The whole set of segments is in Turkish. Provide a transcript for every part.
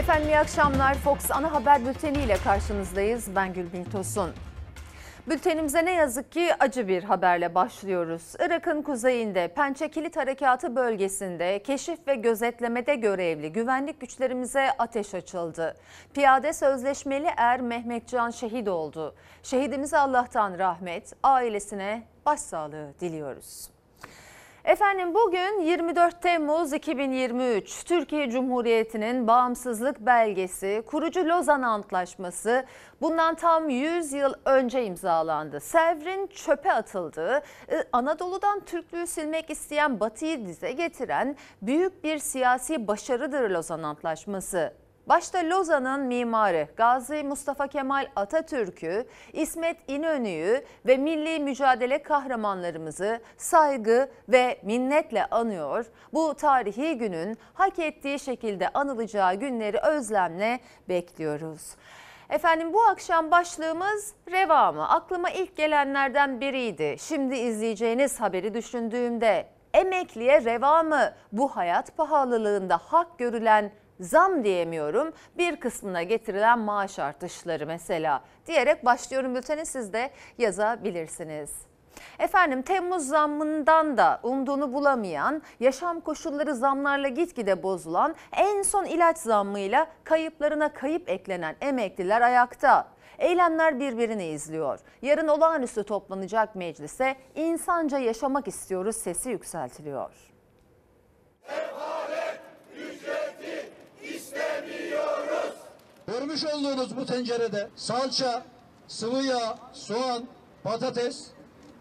Efendim iyi akşamlar. Fox Ana Haber Bülteni ile karşınızdayız. Ben Gülbin Tosun. Bültenimize ne yazık ki acı bir haberle başlıyoruz. Irak'ın kuzeyinde Pençe Kilit Harekatı bölgesinde keşif ve gözetlemede görevli güvenlik güçlerimize ateş açıldı. Piyade sözleşmeli er Mehmetcan şehit oldu. Şehidimize Allah'tan rahmet, ailesine başsağlığı diliyoruz. Efendim bugün 24 Temmuz 2023 Türkiye Cumhuriyeti'nin bağımsızlık belgesi, kurucu Lozan Antlaşması bundan tam 100 yıl önce imzalandı. Sevr'in çöpe atıldığı, Anadolu'dan Türklüğü silmek isteyen Batı'yı dize getiren büyük bir siyasi başarıdır Lozan Antlaşması. Başta Lozan'ın mimarı Gazi Mustafa Kemal Atatürk'ü, İsmet İnönü'yü ve milli mücadele kahramanlarımızı saygı ve minnetle anıyor. Bu tarihi günün hak ettiği şekilde anılacağı günleri özlemle bekliyoruz. Efendim bu akşam başlığımız reva mı? Aklıma ilk gelenlerden biriydi. Şimdi izleyeceğiniz haberi düşündüğümde emekliye reva mı? Bu hayat pahalılığında hak görülen zam diyemiyorum. Bir kısmına getirilen maaş artışları mesela diyerek başlıyorum bülteni siz de yazabilirsiniz. Efendim Temmuz zammından da umduğunu bulamayan, yaşam koşulları zamlarla gitgide bozulan, en son ilaç zammıyla kayıplarına kayıp eklenen emekliler ayakta. Eylemler birbirini izliyor. Yarın olağanüstü toplanacak meclise insanca yaşamak istiyoruz sesi yükseltiliyor. Görmüş olduğunuz bu tencerede salça, sıvı yağ, soğan, patates,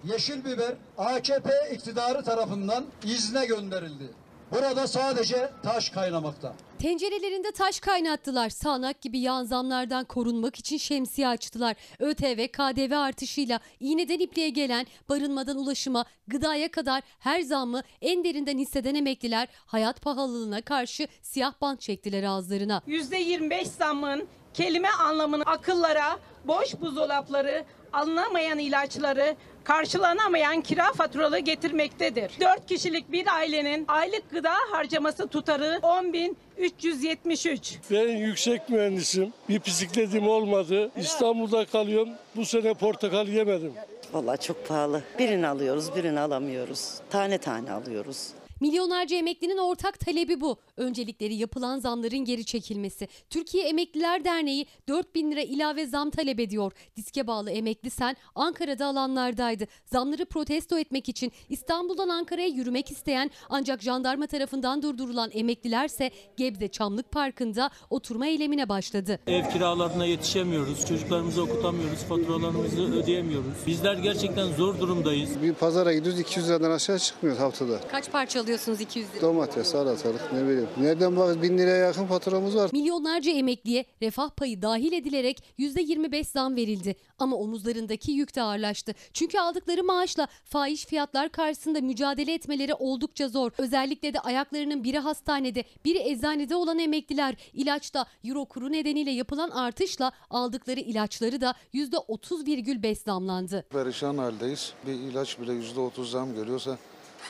yeşil biber AKP iktidarı tarafından izne gönderildi. Burada sadece taş kaynamakta. Tencerelerinde taş kaynattılar. Sağanak gibi yağan zamlardan korunmak için şemsiye açtılar. ÖTV, KDV artışıyla iğneden ipliğe gelen barınmadan ulaşıma, gıdaya kadar her zammı en derinden hisseden emekliler hayat pahalılığına karşı siyah bant çektiler ağızlarına. %25 zammın kelime anlamını akıllara, boş buzdolapları, alınamayan ilaçları, karşılanamayan kira faturalı getirmektedir. 4 kişilik bir ailenin aylık gıda harcaması tutarı 10.373. Ben yüksek mühendisim. Bir bisikletim olmadı. İstanbul'da kalıyorum. Bu sene portakal yemedim. Vallahi çok pahalı. Birini alıyoruz, birini alamıyoruz. Tane tane alıyoruz. Milyonlarca emeklinin ortak talebi bu. Öncelikleri yapılan zamların geri çekilmesi. Türkiye Emekliler Derneği 4 bin lira ilave zam talep ediyor. Diske bağlı emekli sen Ankara'da alanlardaydı. Zamları protesto etmek için İstanbul'dan Ankara'ya yürümek isteyen ancak jandarma tarafından durdurulan emeklilerse Gebze Çamlık Parkı'nda oturma eylemine başladı. Ev kiralarına yetişemiyoruz, çocuklarımızı okutamıyoruz, faturalarımızı ödeyemiyoruz. Bizler gerçekten zor durumdayız. Bir pazara gidiyoruz 200 liradan aşağı çıkmıyoruz haftada. Kaç parça alıyorsunuz 200 lira? Domates, salatalık ne bileyim. Nereden bak 1000 liraya yakın faturamız var. Milyonlarca emekliye refah payı dahil edilerek %25 zam verildi. Ama omuzlarındaki yük de ağırlaştı. Çünkü aldıkları maaşla fahiş fiyatlar karşısında mücadele etmeleri oldukça zor. Özellikle de ayaklarının biri hastanede, biri eczanede olan emekliler ilaçta euro kuru nedeniyle yapılan artışla aldıkları ilaçları da %30,5 zamlandı. Perişan haldeyiz. Bir ilaç bile %30 zam görüyorsa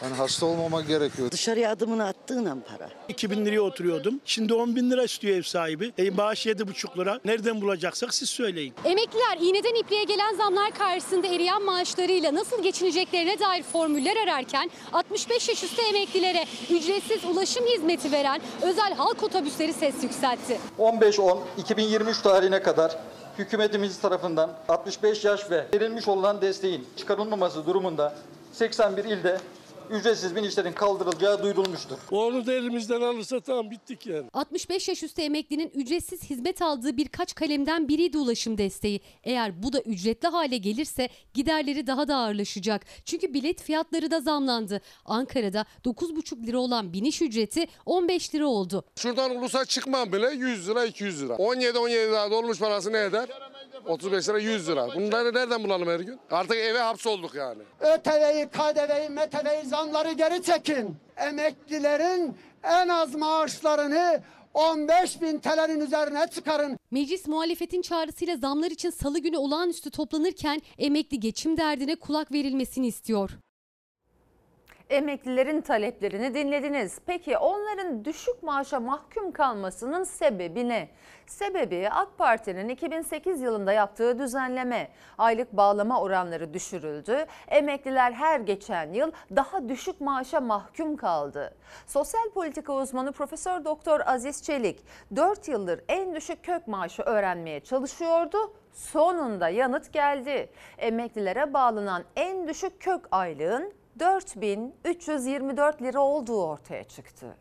hani hasta olmama gerekiyor. Dışarıya adımını attığın an para. 2000 liraya oturuyordum. Şimdi 10 bin lira istiyor ev sahibi. E, maaş 7,5 lira. Nereden bulacaksak siz söyleyin. Emekliler iğneden ipliğe gelen zamlar karşısında eriyen maaşlarıyla nasıl geçineceklerine dair formüller ararken 65 yaş üstü emeklilere ücretsiz ulaşım hizmeti veren özel halk otobüsleri ses yükseltti. 15-10-2023 tarihine kadar hükümetimiz tarafından 65 yaş ve verilmiş olan desteğin çıkarılmaması durumunda 81 ilde ücretsiz binişlerin kaldırılacağı duyurulmuştur. Onu da elimizden alırsa tamam bittik yani. 65 yaş üstü emeklinin ücretsiz hizmet aldığı birkaç kalemden biriydi ulaşım desteği. Eğer bu da ücretli hale gelirse giderleri daha da ağırlaşacak. Çünkü bilet fiyatları da zamlandı. Ankara'da 9,5 lira olan biniş ücreti 15 lira oldu. Şuradan ulusa çıkmam bile 100 lira 200 lira. 17-17 lira dolmuş parası ne eder? 35 lira 100 lira. Bunları nereden bulalım her gün? Artık eve hapsolduk yani. ÖTV'yi, KDV'yi, METV'yi zamları geri çekin. Emeklilerin en az maaşlarını 15 bin TL'nin üzerine çıkarın. Meclis muhalefetin çağrısıyla zamlar için salı günü olağanüstü toplanırken emekli geçim derdine kulak verilmesini istiyor. Emeklilerin taleplerini dinlediniz. Peki onların düşük maaşa mahkum kalmasının sebebi ne? Sebebi AK Parti'nin 2008 yılında yaptığı düzenleme. Aylık bağlama oranları düşürüldü. Emekliler her geçen yıl daha düşük maaşa mahkum kaldı. Sosyal politika uzmanı Profesör Doktor Aziz Çelik 4 yıldır en düşük kök maaşı öğrenmeye çalışıyordu. Sonunda yanıt geldi. Emeklilere bağlanan en düşük kök aylığın 4324 lira olduğu ortaya çıktı.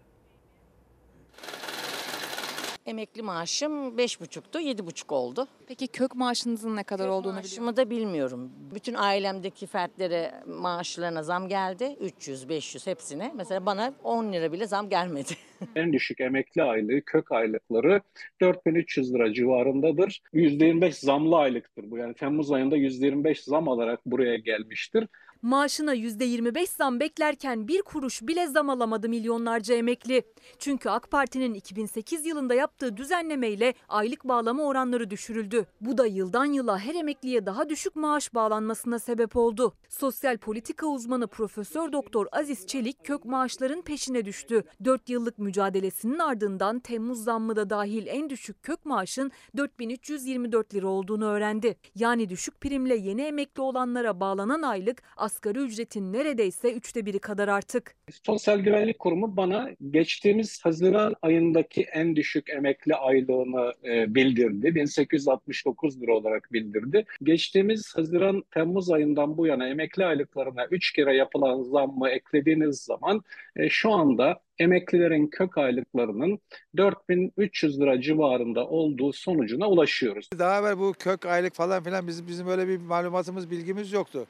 Emekli maaşım beş buçuktu, yedi buçuk oldu. Peki kök maaşınızın ne kadar olduğunu biliyor Maaşımı da bilmiyorum. Bütün ailemdeki fertlere maaşlarına zam geldi. 300, 500 hepsine. Mesela bana 10 lira bile zam gelmedi. En düşük emekli aylığı, kök aylıkları 4300 lira civarındadır. %25 zamlı aylıktır bu. Yani Temmuz ayında %25 zam alarak buraya gelmiştir. Maaşına %25 zam beklerken bir kuruş bile zam alamadı milyonlarca emekli. Çünkü AK Parti'nin 2008 yılında yaptığı düzenlemeyle aylık bağlama oranları düşürüldü. Bu da yıldan yıla her emekliye daha düşük maaş bağlanmasına sebep oldu. Sosyal politika uzmanı Profesör Doktor Aziz Çelik kök maaşların peşine düştü. 4 yıllık mücadelesinin ardından Temmuz zammı da dahil en düşük kök maaşın 4324 lira olduğunu öğrendi. Yani düşük primle yeni emekli olanlara bağlanan aylık asgari ücretin neredeyse üçte biri kadar artık. Sosyal Güvenlik Kurumu bana geçtiğimiz Haziran ayındaki en düşük emekli aylığını e, bildirdi. 1869 lira olarak bildirdi. Geçtiğimiz Haziran Temmuz ayından bu yana emekli aylıklarına 3 kere yapılan zammı eklediğiniz zaman e, şu anda emeklilerin kök aylıklarının 4300 lira civarında olduğu sonucuna ulaşıyoruz. Daha evvel bu kök aylık falan filan bizim bizim öyle bir malumatımız bilgimiz yoktu.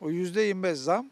O yüzde 25 zam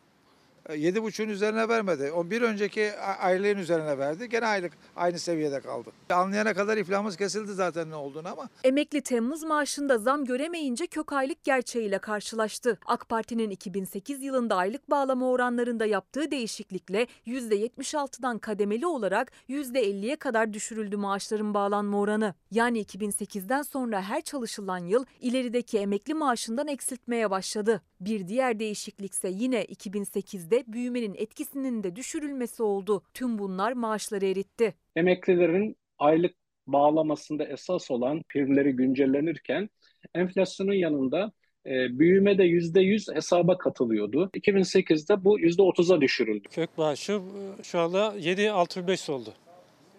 e, yedi buçuğun üzerine vermedi. O bir önceki aylığın üzerine verdi. Gene aylık aynı seviyede kaldı. Anlayana kadar iflahımız kesildi zaten ne olduğunu ama. Emekli Temmuz maaşında zam göremeyince kök aylık gerçeğiyle karşılaştı. AK Parti'nin 2008 yılında aylık bağlama oranlarında yaptığı değişiklikle %76'dan kademeli olarak %50'ye kadar düşürüldü maaşların bağlanma oranı. Yani 2008'den sonra her çalışılan yıl ilerideki emekli maaşından eksiltmeye başladı. Bir diğer değişiklikse yine 2008'de büyümenin etkisinin de düşürülmesi oldu. Tüm bunlar maaşları eritti. Emeklilerin aylık bağlamasında esas olan primleri güncellenirken enflasyonun yanında e, büyüme de %100 hesaba katılıyordu. 2008'de bu %30'a düşürüldü. Kök maaşı e, şu anda 7.6500 oldu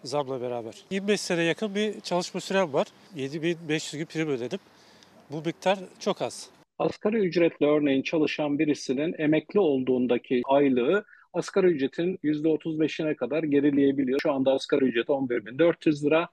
zamla beraber. 25 sene yakın bir çalışma sürem var. 7500 gibi prim ödedim. Bu miktar çok az. Asgari ücretle örneğin çalışan birisinin emekli olduğundaki aylığı asgari ücretin %35'ine kadar gerileyebiliyor. Şu anda asgari ücret 11.400 lira.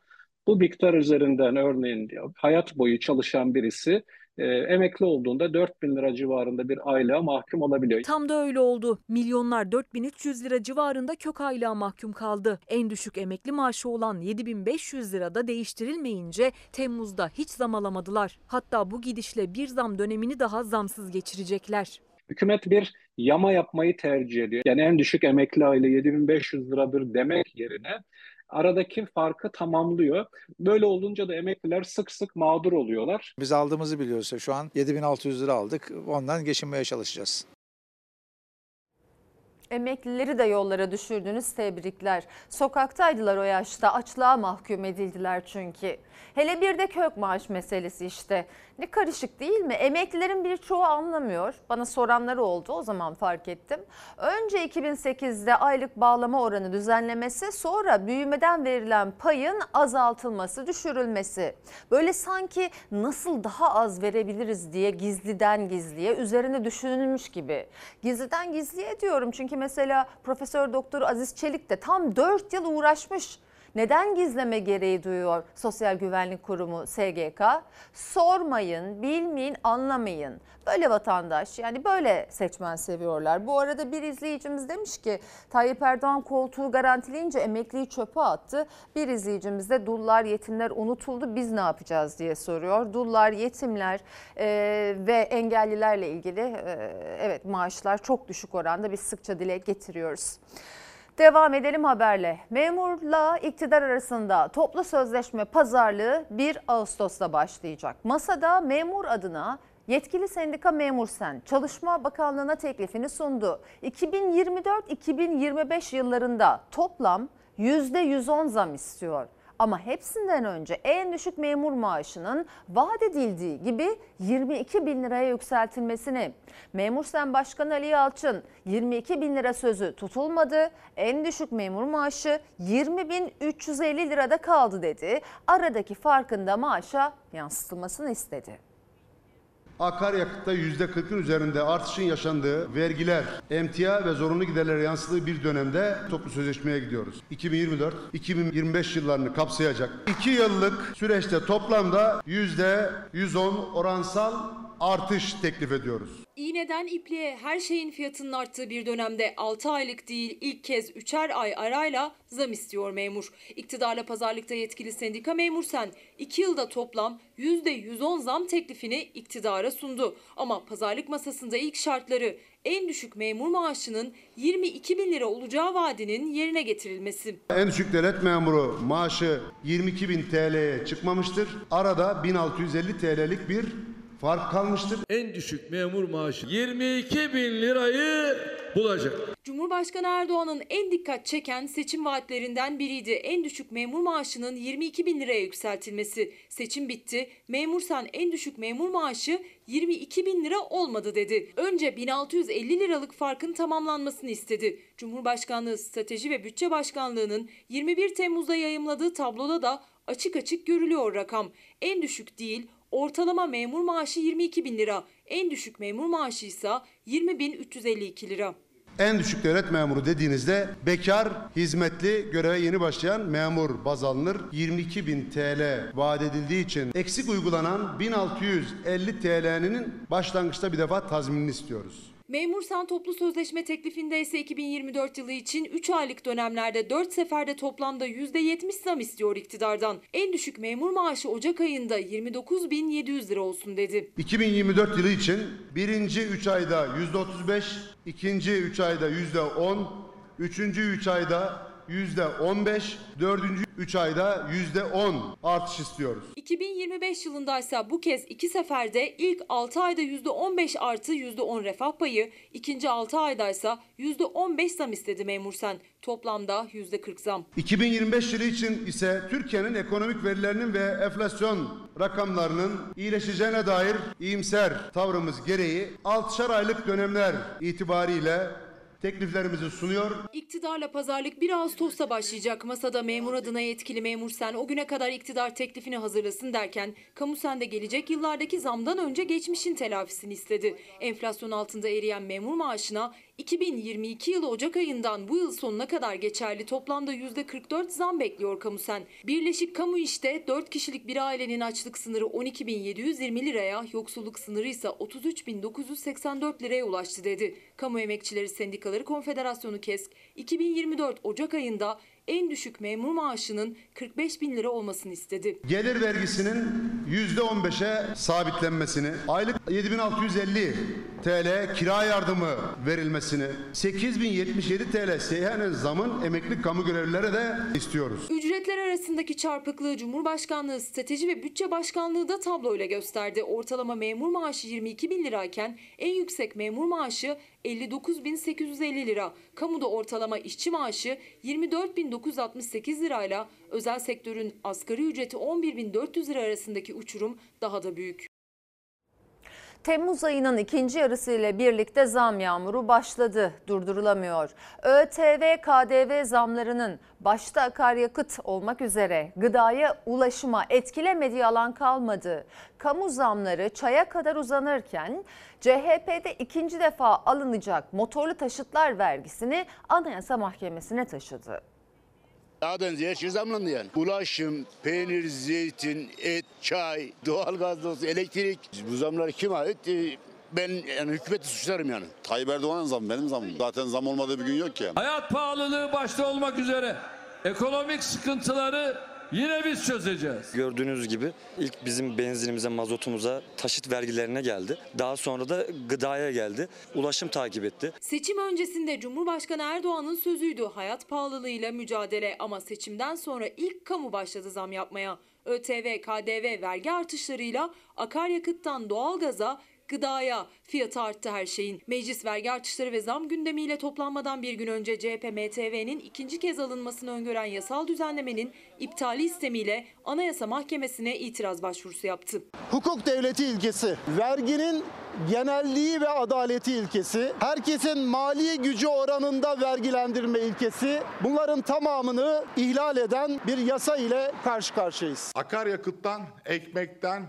Bu miktar üzerinden örneğin hayat boyu çalışan birisi e, emekli olduğunda 4000 lira civarında bir aylığa mahkum olabiliyor. Tam da öyle oldu. Milyonlar 4300 lira civarında kök aylığa mahkum kaldı. En düşük emekli maaşı olan 7500 lira da değiştirilmeyince Temmuz'da hiç zam alamadılar. Hatta bu gidişle bir zam dönemini daha zamsız geçirecekler. Hükümet bir yama yapmayı tercih ediyor. Yani en düşük emekli aylığı 7500 liradır demek yerine aradaki farkı tamamlıyor. Böyle olunca da emekliler sık sık mağdur oluyorlar. Biz aldığımızı biliyorsa şu an 7600 lira aldık. Ondan geçinmeye çalışacağız. Emeklileri de yollara düşürdünüz tebrikler. Sokaktaydılar o yaşta açlığa mahkum edildiler çünkü. Hele bir de kök maaş meselesi işte. Ne karışık değil mi? Emeklilerin birçoğu anlamıyor. Bana soranları oldu o zaman fark ettim. Önce 2008'de aylık bağlama oranı düzenlemesi sonra büyümeden verilen payın azaltılması, düşürülmesi. Böyle sanki nasıl daha az verebiliriz diye gizliden gizliye üzerine düşünülmüş gibi. Gizliden gizliye diyorum çünkü mesela Profesör Doktor Aziz Çelik de tam 4 yıl uğraşmış. Neden gizleme gereği duyuyor Sosyal Güvenlik Kurumu SGK? Sormayın, bilmeyin, anlamayın. Böyle vatandaş yani böyle seçmen seviyorlar. Bu arada bir izleyicimiz demiş ki Tayyip Erdoğan koltuğu garantileyince emekliyi çöpe attı. Bir izleyicimiz de dullar yetimler unutuldu biz ne yapacağız diye soruyor. Dullar yetimler e, ve engellilerle ilgili e, evet maaşlar çok düşük oranda biz sıkça dile getiriyoruz. Devam edelim haberle. Memurla iktidar arasında toplu sözleşme pazarlığı 1 Ağustos'ta başlayacak. Masada memur adına Yetkili sendika Memursen Çalışma Bakanlığı'na teklifini sundu. 2024-2025 yıllarında toplam %110 zam istiyor. Ama hepsinden önce en düşük memur maaşının vaat edildiği gibi 22 bin liraya yükseltilmesini. Memursen Başkanı Ali Yalçın 22 bin lira sözü tutulmadı. En düşük memur maaşı 20 bin 350 lirada kaldı dedi. Aradaki farkın da maaşa yansıtılmasını istedi. Akaryakıtta %40'ın üzerinde artışın yaşandığı vergiler, emtia ve zorunlu giderlere yansıdığı bir dönemde toplu sözleşmeye gidiyoruz. 2024-2025 yıllarını kapsayacak 2 yıllık süreçte toplamda %110 oransal artış teklif ediyoruz. İğneden ipliğe her şeyin fiyatının arttığı bir dönemde 6 aylık değil ilk kez 3'er ay arayla zam istiyor memur. İktidarla pazarlıkta yetkili sendika Memursen 2 yılda toplam %110 zam teklifini iktidara sundu. Ama pazarlık masasında ilk şartları en düşük memur maaşının 22 bin lira olacağı vaadinin yerine getirilmesi. En düşük devlet memuru maaşı 22.000 TL'ye çıkmamıştır. Arada 1650 TL'lik bir fark kalmıştır. En düşük memur maaşı 22 bin lirayı bulacak. Cumhurbaşkanı Erdoğan'ın en dikkat çeken seçim vaatlerinden biriydi. En düşük memur maaşının 22 bin liraya yükseltilmesi. Seçim bitti. Memursan en düşük memur maaşı 22 bin lira olmadı dedi. Önce 1650 liralık farkın tamamlanmasını istedi. Cumhurbaşkanlığı Strateji ve Bütçe Başkanlığı'nın 21 Temmuz'da yayımladığı tabloda da açık açık görülüyor rakam. En düşük değil Ortalama memur maaşı 22 bin lira. En düşük memur maaşı ise 20 bin 352 lira. En düşük devlet memuru dediğinizde bekar, hizmetli, göreve yeni başlayan memur baz alınır. 22 bin TL vaat edildiği için eksik uygulanan 1650 TL'nin başlangıçta bir defa tazminini istiyoruz. Memursan toplu sözleşme teklifinde ise 2024 yılı için 3 aylık dönemlerde 4 seferde toplamda %70 zam istiyor iktidardan. En düşük memur maaşı Ocak ayında 29.700 lira olsun dedi. 2024 yılı için birinci 3 ayda %35, ikinci 3 ayda %10, üçüncü 3 ayda %15, dördüncü 3 ayda %10 artış istiyoruz. 2025 yılında ise bu kez iki seferde ilk 6 ayda %15 artı %10 refah payı, ikinci 6 ayda ise %15 zam istedi Memursen. Toplamda %40 zam. 2025 yılı için ise Türkiye'nin ekonomik verilerinin ve enflasyon rakamlarının iyileşeceğine dair iyimser tavrımız gereği 6'şar aylık dönemler itibariyle tekliflerimizi sunuyor. İktidarla pazarlık 1 Ağustos'ta başlayacak. Masada memur adına yetkili memur sen o güne kadar iktidar teklifini hazırlasın derken kamu sende gelecek yıllardaki zamdan önce geçmişin telafisini istedi. Enflasyon altında eriyen memur maaşına 2022 yılı Ocak ayından bu yıl sonuna kadar geçerli toplamda %44 zam bekliyor Kamusen. Birleşik Kamu işte 4 kişilik bir ailenin açlık sınırı 12.720 liraya, yoksulluk sınırı ise 33.984 liraya ulaştı dedi. Kamu Emekçileri Sendikaları Konfederasyonu KESK 2024 Ocak ayında en düşük memur maaşının 45 bin lira olmasını istedi. Gelir vergisinin %15'e sabitlenmesini, aylık 7650 TL kira yardımı verilmesini, 8077 TL seyyanen zamın emekli kamu görevlilere de istiyoruz. Ücretler arasındaki çarpıklığı Cumhurbaşkanlığı Strateji ve Bütçe Başkanlığı da tabloyla gösterdi. Ortalama memur maaşı 22 bin lirayken en yüksek memur maaşı 59.850 lira. Kamuda ortalama işçi maaşı 24.968 lirayla özel sektörün asgari ücreti 11.400 lira arasındaki uçurum daha da büyük. Temmuz ayının ikinci yarısı ile birlikte zam yağmuru başladı, durdurulamıyor. ÖTV, KDV zamlarının başta akaryakıt olmak üzere gıdaya ulaşıma etkilemediği alan kalmadı. Kamu zamları çaya kadar uzanırken CHP'de ikinci defa alınacak motorlu taşıtlar vergisini Anayasa Mahkemesi'ne taşıdı. A'dan Z'ye her şey zamlandı yani. Ulaşım, peynir, zeytin, et, çay, doğalgaz, olsun, elektrik. Bu zamları kim ait? Ben yani hükümeti suçlarım yani. Tayyip Erdoğan'ın zamı benim zamım. Zaten zam olmadığı bir gün yok ki. Hayat pahalılığı başta olmak üzere ekonomik sıkıntıları yine biz çözeceğiz. Gördüğünüz gibi ilk bizim benzinimize, mazotumuza, taşıt vergilerine geldi. Daha sonra da gıdaya geldi. Ulaşım takip etti. Seçim öncesinde Cumhurbaşkanı Erdoğan'ın sözüydü hayat pahalılığıyla mücadele ama seçimden sonra ilk kamu başladı zam yapmaya. ÖTV, KDV vergi artışlarıyla akaryakıttan doğalgaza gıdaya. Fiyatı arttı her şeyin. Meclis vergi artışları ve zam gündemiyle toplanmadan bir gün önce CHP MTV'nin ikinci kez alınmasını öngören yasal düzenlemenin iptali istemiyle Anayasa Mahkemesi'ne itiraz başvurusu yaptı. hukuk devleti ilkesi, verginin genelliği ve adaleti ilkesi, herkesin mali gücü oranında vergilendirme ilkesi bunların tamamını ihlal eden bir yasa ile karşı karşıyayız. Akaryakıttan, ekmekten,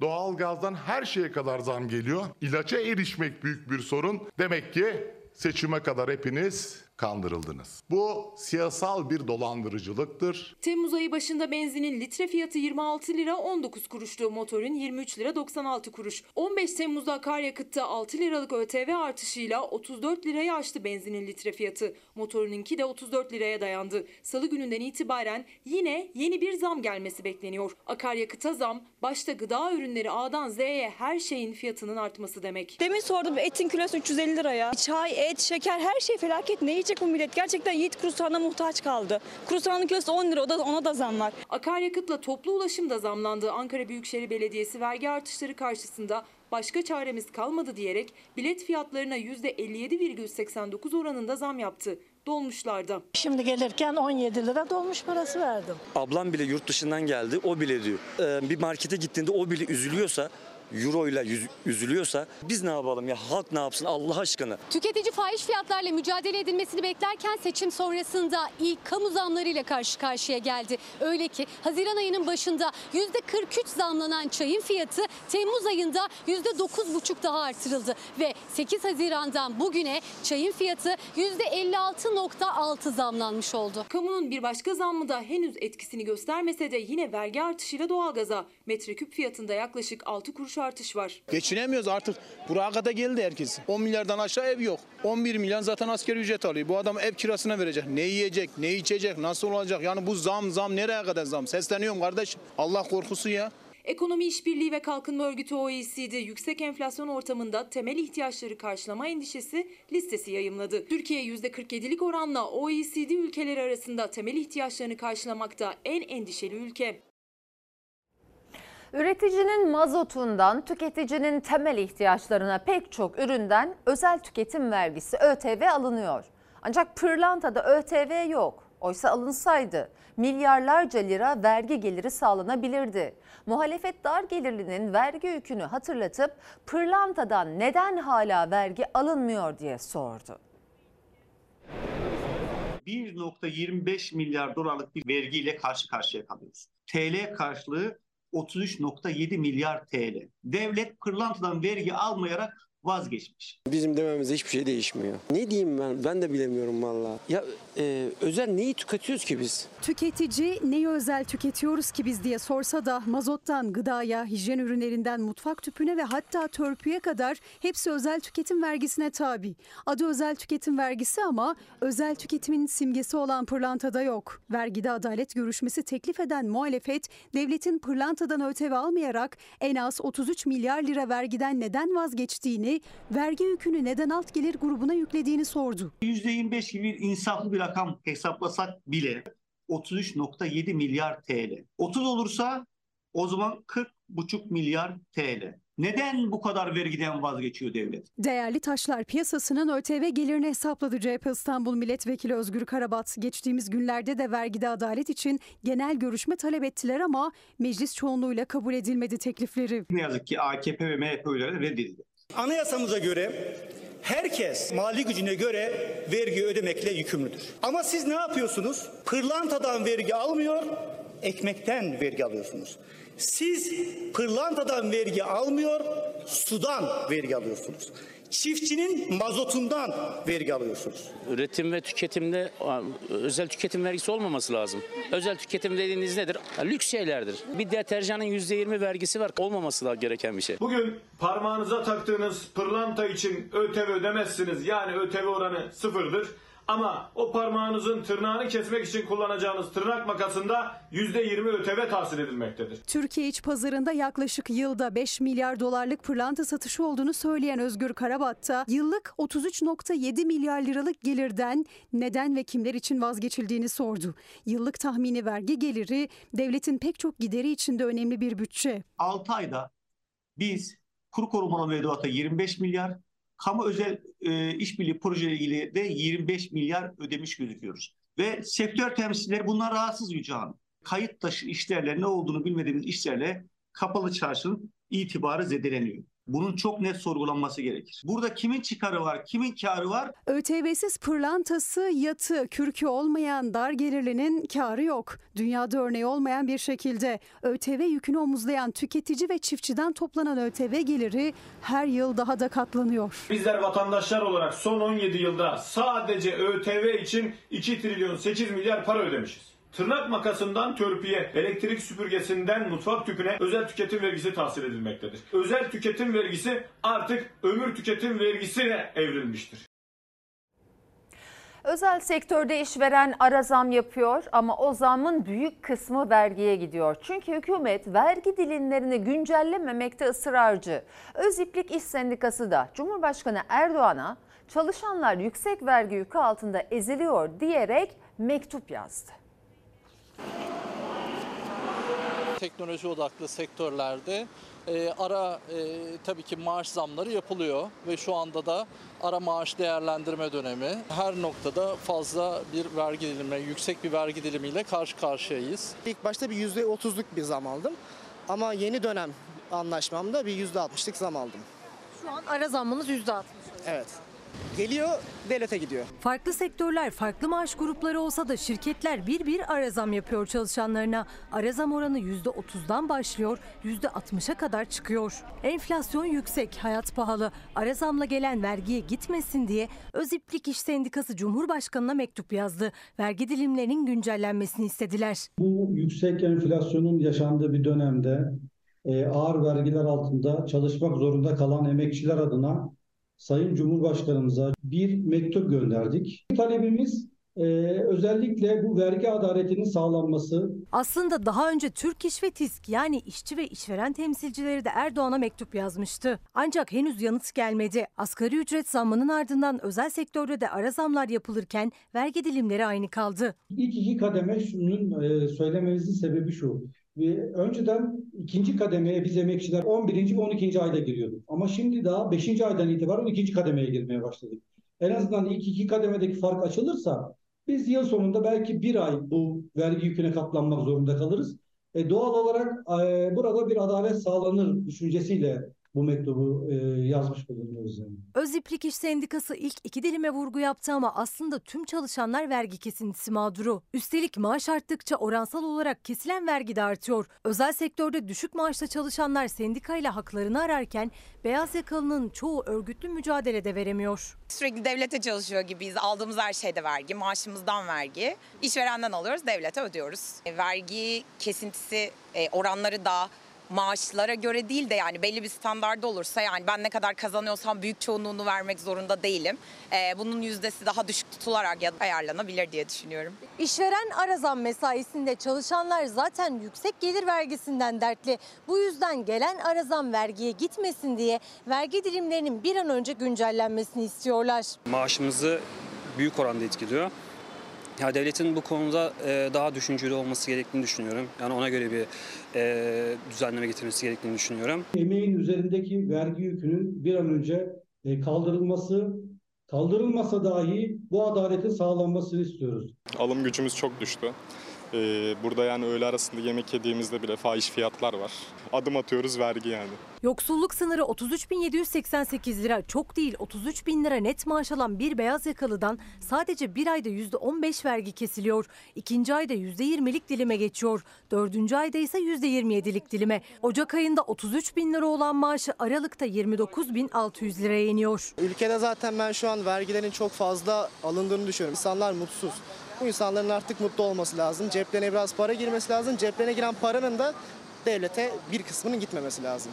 doğalgazdan her şeye kadar zam geliyor. İlaça erişmek büyük bir sorun. Demek ki seçime kadar hepiniz kandırıldınız. Bu siyasal bir dolandırıcılıktır. Temmuz ayı başında benzinin litre fiyatı 26 lira 19 kuruştu. Motorun 23 lira 96 kuruş. 15 Temmuz'da akaryakıtta 6 liralık ÖTV artışıyla 34 liraya aştı benzinin litre fiyatı. Motorununki de 34 liraya dayandı. Salı gününden itibaren yine yeni bir zam gelmesi bekleniyor. Akaryakıta zam başta gıda ürünleri A'dan Z'ye her şeyin fiyatının artması demek. Demin sordum etin kilosu 350 liraya. Çay, et, şeker her şey felaket. Ne yiyecek bu millet? Gerçekten yiğit kurusağına muhtaç kaldı. Kurusanın kilosu 10 lira o da, ona da zam var. Akaryakıtla toplu ulaşım da zamlandı. Ankara Büyükşehir Belediyesi vergi artışları karşısında başka çaremiz kalmadı diyerek bilet fiyatlarına %57,89 oranında zam yaptı. Dolmuşlarda. Şimdi gelirken 17 lira dolmuş parası verdim. Ablam bile yurt dışından geldi o bile diyor. Ee, bir markete gittiğinde o bile üzülüyorsa euro ile üzülüyorsa biz ne yapalım ya halk ne yapsın Allah aşkına. Tüketici fahiş fiyatlarla mücadele edilmesini beklerken seçim sonrasında ilk kamu zamlarıyla karşı karşıya geldi. Öyle ki Haziran ayının başında %43 zamlanan çayın fiyatı Temmuz ayında %9,5 daha artırıldı. Ve 8 Haziran'dan bugüne çayın fiyatı %56,6 zamlanmış oldu. Kamunun bir başka zammı da henüz etkisini göstermese de yine vergi artışıyla doğalgaza metreküp fiyatında yaklaşık 6 kuruş artış var. Geçinemiyoruz artık. Buraya kadar geldi herkes. 10 milyardan aşağı ev yok. 11 milyon zaten asgari ücret alıyor. Bu adam ev kirasına verecek. Ne yiyecek, ne içecek, nasıl olacak? Yani bu zam zam nereye kadar zam? Sesleniyorum kardeş. Allah korkusu ya. Ekonomi İşbirliği ve Kalkınma Örgütü OECD yüksek enflasyon ortamında temel ihtiyaçları karşılama endişesi listesi yayımladı. Türkiye %47'lik oranla OECD ülkeleri arasında temel ihtiyaçlarını karşılamakta en endişeli ülke. Üreticinin mazotundan tüketicinin temel ihtiyaçlarına pek çok üründen özel tüketim vergisi ÖTV alınıyor. Ancak pırlantada ÖTV yok. Oysa alınsaydı milyarlarca lira vergi geliri sağlanabilirdi. Muhalefet dar gelirlinin vergi yükünü hatırlatıp pırlantadan neden hala vergi alınmıyor diye sordu. 1.25 milyar dolarlık bir vergiyle karşı karşıya kalıyoruz. TL karşılığı 33.7 milyar TL. Devlet pırlantadan vergi almayarak vazgeçmiş. Bizim dememize hiçbir şey değişmiyor. Ne diyeyim ben? Ben de bilemiyorum valla. Ya e, özel neyi tüketiyoruz ki biz? Tüketici neyi özel tüketiyoruz ki biz diye sorsa da mazottan gıdaya, hijyen ürünlerinden mutfak tüpüne ve hatta törpüye kadar hepsi özel tüketim vergisine tabi. Adı özel tüketim vergisi ama özel tüketimin simgesi olan pırlantada yok. Vergide adalet görüşmesi teklif eden muhalefet devletin pırlantadan ÖTV almayarak en az 33 milyar lira vergiden neden vazgeçtiğini, vergi yükünü neden alt gelir grubuna yüklediğini sordu. %25 gibi bir insaflı bir rakam hesaplasak bile 33.7 milyar TL. 30 olursa o zaman 40,5 milyar TL. Neden bu kadar vergiden vazgeçiyor devlet? Değerli taşlar piyasasının ÖTV gelirini hesapladı CHP İstanbul Milletvekili Özgür Karabat. Geçtiğimiz günlerde de vergide adalet için genel görüşme talep ettiler ama meclis çoğunluğuyla kabul edilmedi teklifleri. Ne yazık ki AKP ve MHP oyları reddedildi. Anayasamıza göre herkes mali gücüne göre vergi ödemekle yükümlüdür. Ama siz ne yapıyorsunuz? Pırlantadan vergi almıyor, ekmekten vergi alıyorsunuz. Siz pırlantadan vergi almıyor, sudan vergi alıyorsunuz. Çiftçinin mazotundan vergi alıyorsunuz. Üretim ve tüketimde özel tüketim vergisi olmaması lazım. Özel tüketim dediğiniz nedir? Lüks şeylerdir. Bir deterjanın %20 vergisi var. Olmaması da gereken bir şey. Bugün parmağınıza taktığınız pırlanta için ÖTV ödemezsiniz. Yani ÖTV oranı sıfırdır. Ama o parmağınızın tırnağını kesmek için kullanacağınız tırnak makasında %20 ÖTV tahsil edilmektedir. Türkiye iç pazarında yaklaşık yılda 5 milyar dolarlık pırlanta satışı olduğunu söyleyen Özgür Karabat da yıllık 33.7 milyar liralık gelirden neden ve kimler için vazgeçildiğini sordu. Yıllık tahmini vergi geliri devletin pek çok gideri için de önemli bir bütçe. 6 ayda biz kuru korumalı mevduata 25 milyar, kamu özel e, işbirliği projeleri ilgili de 25 milyar ödemiş gözüküyoruz. Ve sektör temsilcileri bundan rahatsız Yüce Hanım. Kayıt dışı işlerle ne olduğunu bilmediğimiz işlerle kapalı çarşının itibarı zedeleniyor. Bunun çok net sorgulanması gerekir. Burada kimin çıkarı var, kimin karı var? ÖTV'siz pırlantası, yatı, kürkü olmayan dar gelirlinin karı yok. Dünyada örneği olmayan bir şekilde ÖTV yükünü omuzlayan tüketici ve çiftçiden toplanan ÖTV geliri her yıl daha da katlanıyor. Bizler vatandaşlar olarak son 17 yılda sadece ÖTV için 2 trilyon 8 milyar para ödemişiz. Tırnak makasından törpüye, elektrik süpürgesinden mutfak tüpüne özel tüketim vergisi tahsil edilmektedir. Özel tüketim vergisi artık ömür tüketim vergisine evrilmiştir. Özel sektörde işveren ara zam yapıyor ama o zamın büyük kısmı vergiye gidiyor. Çünkü hükümet vergi dilimlerini güncellememekte ısrarcı. Öziplik İş Sendikası da Cumhurbaşkanı Erdoğan'a çalışanlar yüksek vergi yükü altında eziliyor diyerek mektup yazdı. Teknoloji odaklı sektörlerde e, ara e, tabii ki maaş zamları yapılıyor ve şu anda da ara maaş değerlendirme dönemi. Her noktada fazla bir vergi dilimi, yüksek bir vergi dilimiyle karşı karşıyayız. İlk başta bir %30'luk bir zam aldım ama yeni dönem anlaşmamda bir %60'lık zam aldım. Şu an ara zammınız %60. Evet. Geliyor, devlete gidiyor. Farklı sektörler, farklı maaş grupları olsa da şirketler bir bir ara zam yapıyor çalışanlarına. Ara zam oranı %30'dan başlıyor, %60'a kadar çıkıyor. Enflasyon yüksek, hayat pahalı. Ara zamla gelen vergiye gitmesin diye Öziplik İş Sendikası Cumhurbaşkanı'na mektup yazdı. Vergi dilimlerinin güncellenmesini istediler. Bu yüksek enflasyonun yaşandığı bir dönemde e, ağır vergiler altında çalışmak zorunda kalan emekçiler adına Sayın Cumhurbaşkanımıza bir mektup gönderdik. Talebimiz e, özellikle bu vergi adaletinin sağlanması. Aslında daha önce Türk İş ve TİSK yani işçi ve işveren temsilcileri de Erdoğan'a mektup yazmıştı. Ancak henüz yanıt gelmedi. Asgari ücret zammının ardından özel sektörde de ara zamlar yapılırken vergi dilimleri aynı kaldı. İlk iki kademe şunun e, söylememizin sebebi şu. Ve önceden ikinci kademeye biz emekçiler 11. ve 12. ayda giriyorduk. Ama şimdi daha 5. aydan itibaren ikinci kademeye girmeye başladık. En azından ilk iki kademedeki fark açılırsa biz yıl sonunda belki bir ay bu vergi yüküne katlanmak zorunda kalırız. E, doğal olarak e, burada bir adalet sağlanır düşüncesiyle bu mektubu e, yazmış bulunuyoruz yani. Öziplik İş Sendikası ilk iki dilime vurgu yaptı ama aslında tüm çalışanlar vergi kesintisi mağduru. Üstelik maaş arttıkça oransal olarak kesilen vergi de artıyor. Özel sektörde düşük maaşla çalışanlar sendikayla haklarını ararken beyaz yakalının çoğu örgütlü mücadelede veremiyor. Sürekli devlete çalışıyor gibiyiz. Aldığımız her şeyde vergi, maaşımızdan vergi. İşverenden alıyoruz, devlete ödüyoruz. E, Vergi kesintisi e, oranları da maaşlara göre değil de yani belli bir standarda olursa yani ben ne kadar kazanıyorsam büyük çoğunluğunu vermek zorunda değilim. Ee, bunun yüzdesi daha düşük tutularak ya ayarlanabilir diye düşünüyorum. İşveren ara zam mesaisinde çalışanlar zaten yüksek gelir vergisinden dertli. Bu yüzden gelen ara zam vergiye gitmesin diye vergi dilimlerinin bir an önce güncellenmesini istiyorlar. maaşımızı büyük oranda etkiliyor. Ya devletin bu konuda e, daha düşünceli olması gerektiğini düşünüyorum. Yani ona göre bir e, düzenleme getirmesi gerektiğini düşünüyorum. Emeğin üzerindeki vergi yükünün bir an önce e, kaldırılması, kaldırılmasa dahi bu adaletin sağlanmasını istiyoruz. Alım gücümüz çok düştü. Ee, burada yani öğle arasında yemek yediğimizde bile fahiş fiyatlar var. Adım atıyoruz vergi yani. Yoksulluk sınırı 33.788 lira çok değil 33 bin lira net maaş alan bir beyaz yakalıdan sadece bir ayda %15 vergi kesiliyor. İkinci ayda %20'lik dilime geçiyor. Dördüncü ayda ise %27'lik dilime. Ocak ayında 33 bin lira olan maaşı Aralık'ta 29.600 liraya iniyor. Ülkede zaten ben şu an vergilerin çok fazla alındığını düşünüyorum. İnsanlar mutsuz. Bu insanların artık mutlu olması lazım. Ceplerine biraz para girmesi lazım. Ceplerine giren paranın da devlete bir kısmının gitmemesi lazım.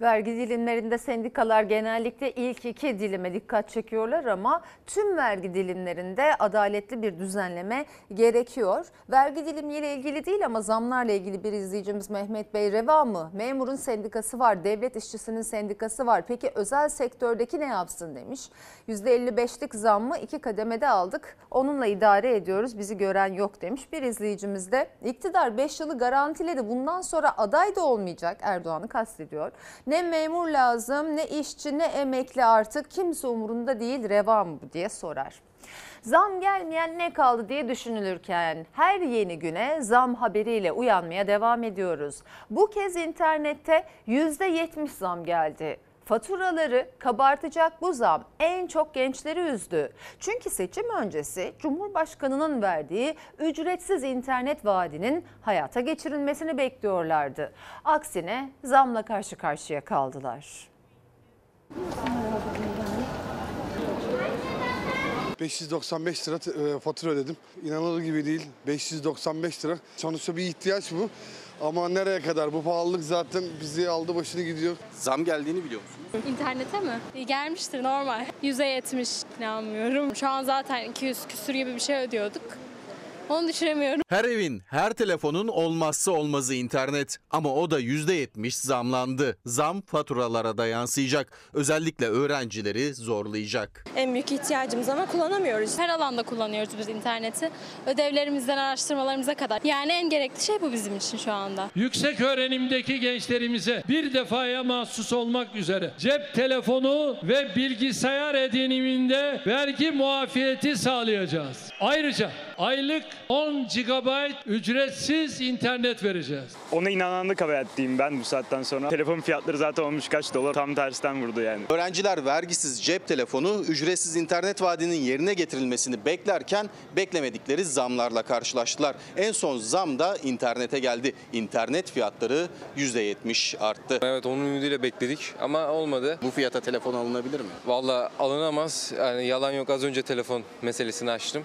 Vergi dilimlerinde sendikalar genellikle ilk iki dilime dikkat çekiyorlar ama tüm vergi dilimlerinde adaletli bir düzenleme gerekiyor. Vergi dilimiyle ilgili değil ama zamlarla ilgili bir izleyicimiz Mehmet Bey reva mı? Memurun sendikası var, devlet işçisinin sendikası var. Peki özel sektördeki ne yapsın demiş. %55'lik zammı iki kademede aldık. Onunla idare ediyoruz. Bizi gören yok demiş. Bir izleyicimiz de iktidar 5 yılı garantiledi. Bundan sonra aday da olmayacak Erdoğan'ı kastediyor. Ne memur lazım ne işçi ne emekli artık kimse umurunda değil reva mı diye sorar. Zam gelmeyen ne kaldı diye düşünülürken her yeni güne zam haberiyle uyanmaya devam ediyoruz. Bu kez internette %70 zam geldi. Faturaları kabartacak bu zam en çok gençleri üzdü. Çünkü seçim öncesi Cumhurbaşkanı'nın verdiği ücretsiz internet vaadinin hayata geçirilmesini bekliyorlardı. Aksine zamla karşı karşıya kaldılar. 595 lira e, fatura ödedim. İnanılır gibi değil. 595 lira. Sonuçta bir ihtiyaç bu. Ama nereye kadar? Bu pahalılık zaten bizi aldı başını gidiyor. Zam geldiğini biliyor musunuz? İnternete mi? Gelmiştir normal. %70 inanmıyorum. Şu an zaten 200 küsür gibi bir şey ödüyorduk. Onu düşünemiyorum. Her evin, her telefonun olmazsa olmazı internet. Ama o da %70 zamlandı. Zam faturalara da yansıyacak. Özellikle öğrencileri zorlayacak. En büyük ihtiyacımız ama kullanamıyoruz. Her alanda kullanıyoruz biz interneti. Ödevlerimizden araştırmalarımıza kadar. Yani en gerekli şey bu bizim için şu anda. Yüksek öğrenimdeki gençlerimize bir defaya mahsus olmak üzere cep telefonu ve bilgisayar ediniminde vergi muafiyeti sağlayacağız. Ayrıca aylık 10 GB ücretsiz internet vereceğiz. Ona inananlık hayattayım ben bu saatten sonra. Telefon fiyatları zaten olmuş kaç dolar tam tersten vurdu yani. Öğrenciler vergisiz cep telefonu, ücretsiz internet vaadinin yerine getirilmesini beklerken beklemedikleri zamlarla karşılaştılar. En son zam da internete geldi. İnternet fiyatları %70 arttı. Evet onun ümidiyle bekledik ama olmadı. Bu fiyata telefon alınabilir mi? Valla alınamaz. Yani yalan yok az önce telefon meselesini açtım.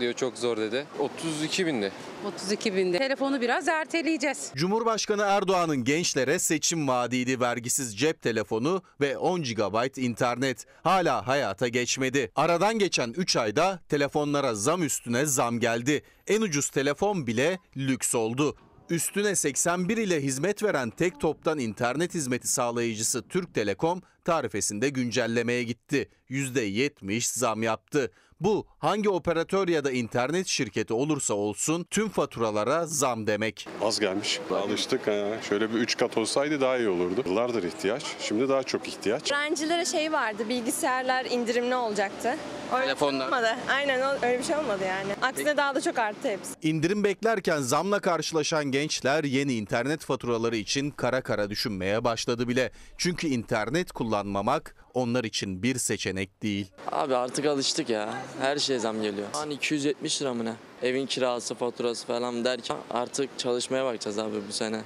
Diyor çok zor dedi. 32 bindi. 32 binde. Telefonu biraz erteleyeceğiz. Cumhurbaşkanı Erdoğan'ın gençlere seçim vaadiydi vergisiz cep telefonu ve 10 GB internet. Hala hayata geçmedi. Aradan geçen 3 ayda telefonlara zam üstüne zam geldi. En ucuz telefon bile lüks oldu. Üstüne 81 ile hizmet veren tek toptan internet hizmeti sağlayıcısı Türk Telekom tarifesinde güncellemeye gitti. %70 zam yaptı. Bu hangi operatör ya da internet şirketi olursa olsun tüm faturalara zam demek. Az gelmiş. Alıştık. Ha. Şöyle bir üç kat olsaydı daha iyi olurdu. Yıllardır ihtiyaç. Şimdi daha çok ihtiyaç. Öğrencilere şey vardı, bilgisayarlar indirimli olacaktı. Öyle Telefonlar. olmadı. Aynen öyle bir şey olmadı yani. Aksine daha da çok arttı hepsi. İndirim beklerken zamla karşılaşan gençler yeni internet faturaları için kara kara düşünmeye başladı bile. Çünkü internet kullanmamak onlar için bir seçenek değil. Abi artık alıştık ya. Her şeye zam geliyor. Hani 270 lira mı ne? Evin kirası, faturası falan derken artık çalışmaya bakacağız abi bu sene.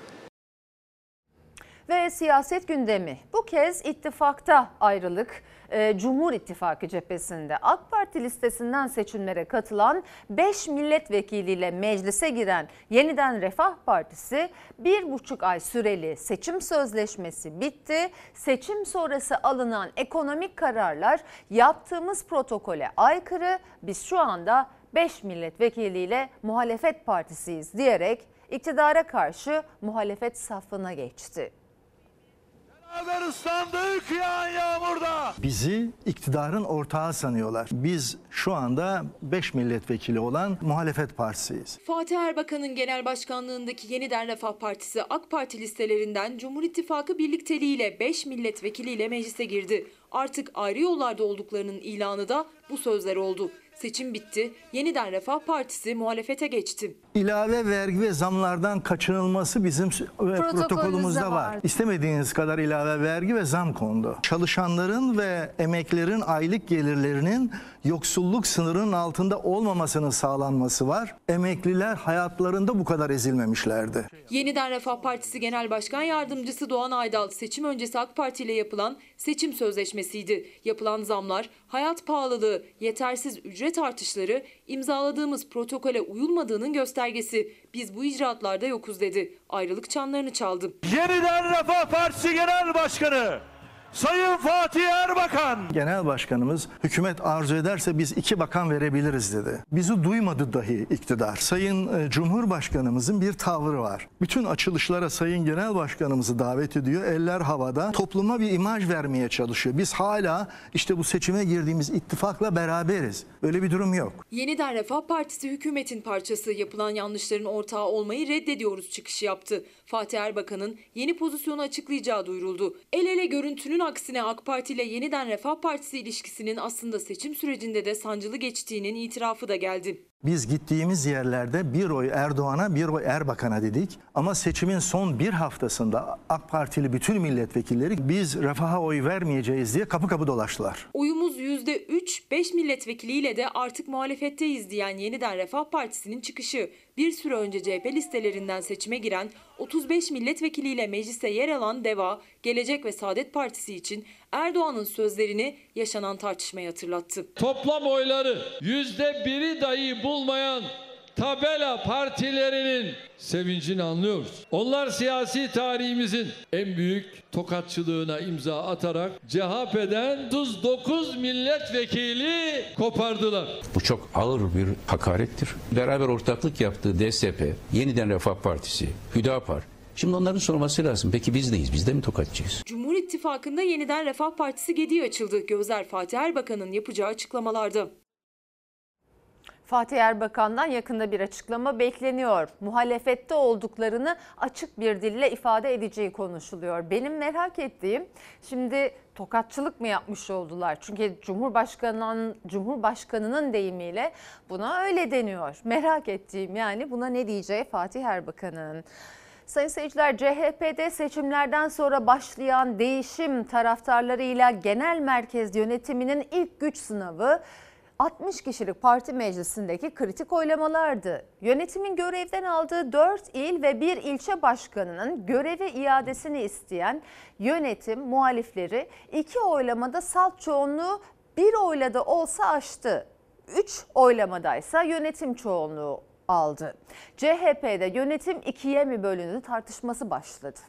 Ve siyaset gündemi. Bu kez ittifakta ayrılık. Ee, Cumhur İttifakı cephesinde AK Parti listesinden seçimlere katılan 5 milletvekiliyle meclise giren Yeniden Refah Partisi bir buçuk ay süreli seçim sözleşmesi bitti. Seçim sonrası alınan ekonomik kararlar yaptığımız protokole aykırı. Biz şu anda 5 milletvekiliyle muhalefet partisiyiz diyerek iktidara karşı muhalefet safına geçti. Beraber ıslandık yağan yağmurda. Bizi iktidarın ortağı sanıyorlar. Biz şu anda 5 milletvekili olan muhalefet partisiyiz. Fatih Erbakan'ın genel başkanlığındaki Yeniden Refah Partisi AK Parti listelerinden Cumhur İttifakı birlikteliğiyle 5 milletvekiliyle meclise girdi. Artık ayrı yollarda olduklarının ilanı da bu sözler oldu. Seçim bitti. Yeniden Refah Partisi muhalefete geçti. İlave vergi ve zamlardan kaçınılması bizim protokolümüzde var. İstemediğiniz kadar ilave vergi ve zam kondu. Çalışanların ve emeklerin aylık gelirlerinin yoksulluk sınırının altında olmamasının sağlanması var. Emekliler hayatlarında bu kadar ezilmemişlerdi. Yeniden Refah Partisi Genel Başkan Yardımcısı Doğan Aydal seçim öncesi AK Parti ile yapılan seçim sözleşmesiydi. Yapılan zamlar, hayat pahalılığı, yetersiz ücret artışları imzaladığımız protokole uyulmadığının göstergesi. Biz bu icraatlarda yokuz dedi. Ayrılık çanlarını çaldı. Yeniden Refah Partisi Genel Başkanı Sayın Fatih Erbakan. Genel Başkanımız hükümet arzu ederse biz iki bakan verebiliriz dedi. Bizi duymadı dahi iktidar. Sayın e, Cumhurbaşkanımızın bir tavrı var. Bütün açılışlara Sayın Genel Başkanımızı davet ediyor. Eller havada. Topluma bir imaj vermeye çalışıyor. Biz hala işte bu seçime girdiğimiz ittifakla beraberiz. Öyle bir durum yok. Yeniden Refah Partisi hükümetin parçası yapılan yanlışların ortağı olmayı reddediyoruz çıkışı yaptı. Fatih Erbakan'ın yeni pozisyonu açıklayacağı duyuruldu. El ele görüntünün aksine AK Parti ile Yeniden Refah Partisi ilişkisinin aslında seçim sürecinde de sancılı geçtiğinin itirafı da geldi. Biz gittiğimiz yerlerde bir oy Erdoğan'a bir oy Erbakan'a dedik. Ama seçimin son bir haftasında AK Partili bütün milletvekilleri biz refaha oy vermeyeceğiz diye kapı kapı dolaştılar. Oyumuz %3, 5 milletvekiliyle de artık muhalefetteyiz diyen Yeniden Refah Partisi'nin çıkışı. Bir süre önce CHP listelerinden seçime giren 35 milletvekiliyle mecliste yer alan DEVA, Gelecek ve Saadet Partisi için Erdoğan'ın sözlerini yaşanan tartışmayı hatırlattı. Toplam oyları yüzde biri dahi bulmayan tabela partilerinin sevincini anlıyoruz. Onlar siyasi tarihimizin en büyük tokatçılığına imza atarak CHP'den 39 milletvekili kopardılar. Bu çok ağır bir hakarettir. Beraber ortaklık yaptığı DSP, Yeniden Refah Partisi, Hüdapar. Şimdi onların sorması lazım. Peki biz neyiz? Biz de mi tokatçıyız? Cumhur İttifakı'nda yeniden Refah Partisi gediği açıldı. Gözler Fatih Erbakan'ın yapacağı açıklamalarda. Fatih Erbakan'dan yakında bir açıklama bekleniyor. Muhalefette olduklarını açık bir dille ifade edeceği konuşuluyor. Benim merak ettiğim şimdi tokatçılık mı yapmış oldular? Çünkü Cumhurbaşkanı'nın Cumhurbaşkanı'nın deyimiyle buna öyle deniyor. Merak ettiğim yani buna ne diyeceği Fatih Erbakan'ın. Sayın seyirciler CHP'de seçimlerden sonra başlayan değişim taraftarlarıyla genel merkez yönetiminin ilk güç sınavı 60 kişilik parti meclisindeki kritik oylamalardı. Yönetimin görevden aldığı 4 il ve 1 ilçe başkanının göreve iadesini isteyen yönetim muhalifleri iki oylamada salt çoğunluğu bir oyla da olsa aştı. 3 oylamadaysa yönetim çoğunluğu aldı. CHP'de yönetim ikiye mi bölündü tartışması başladı.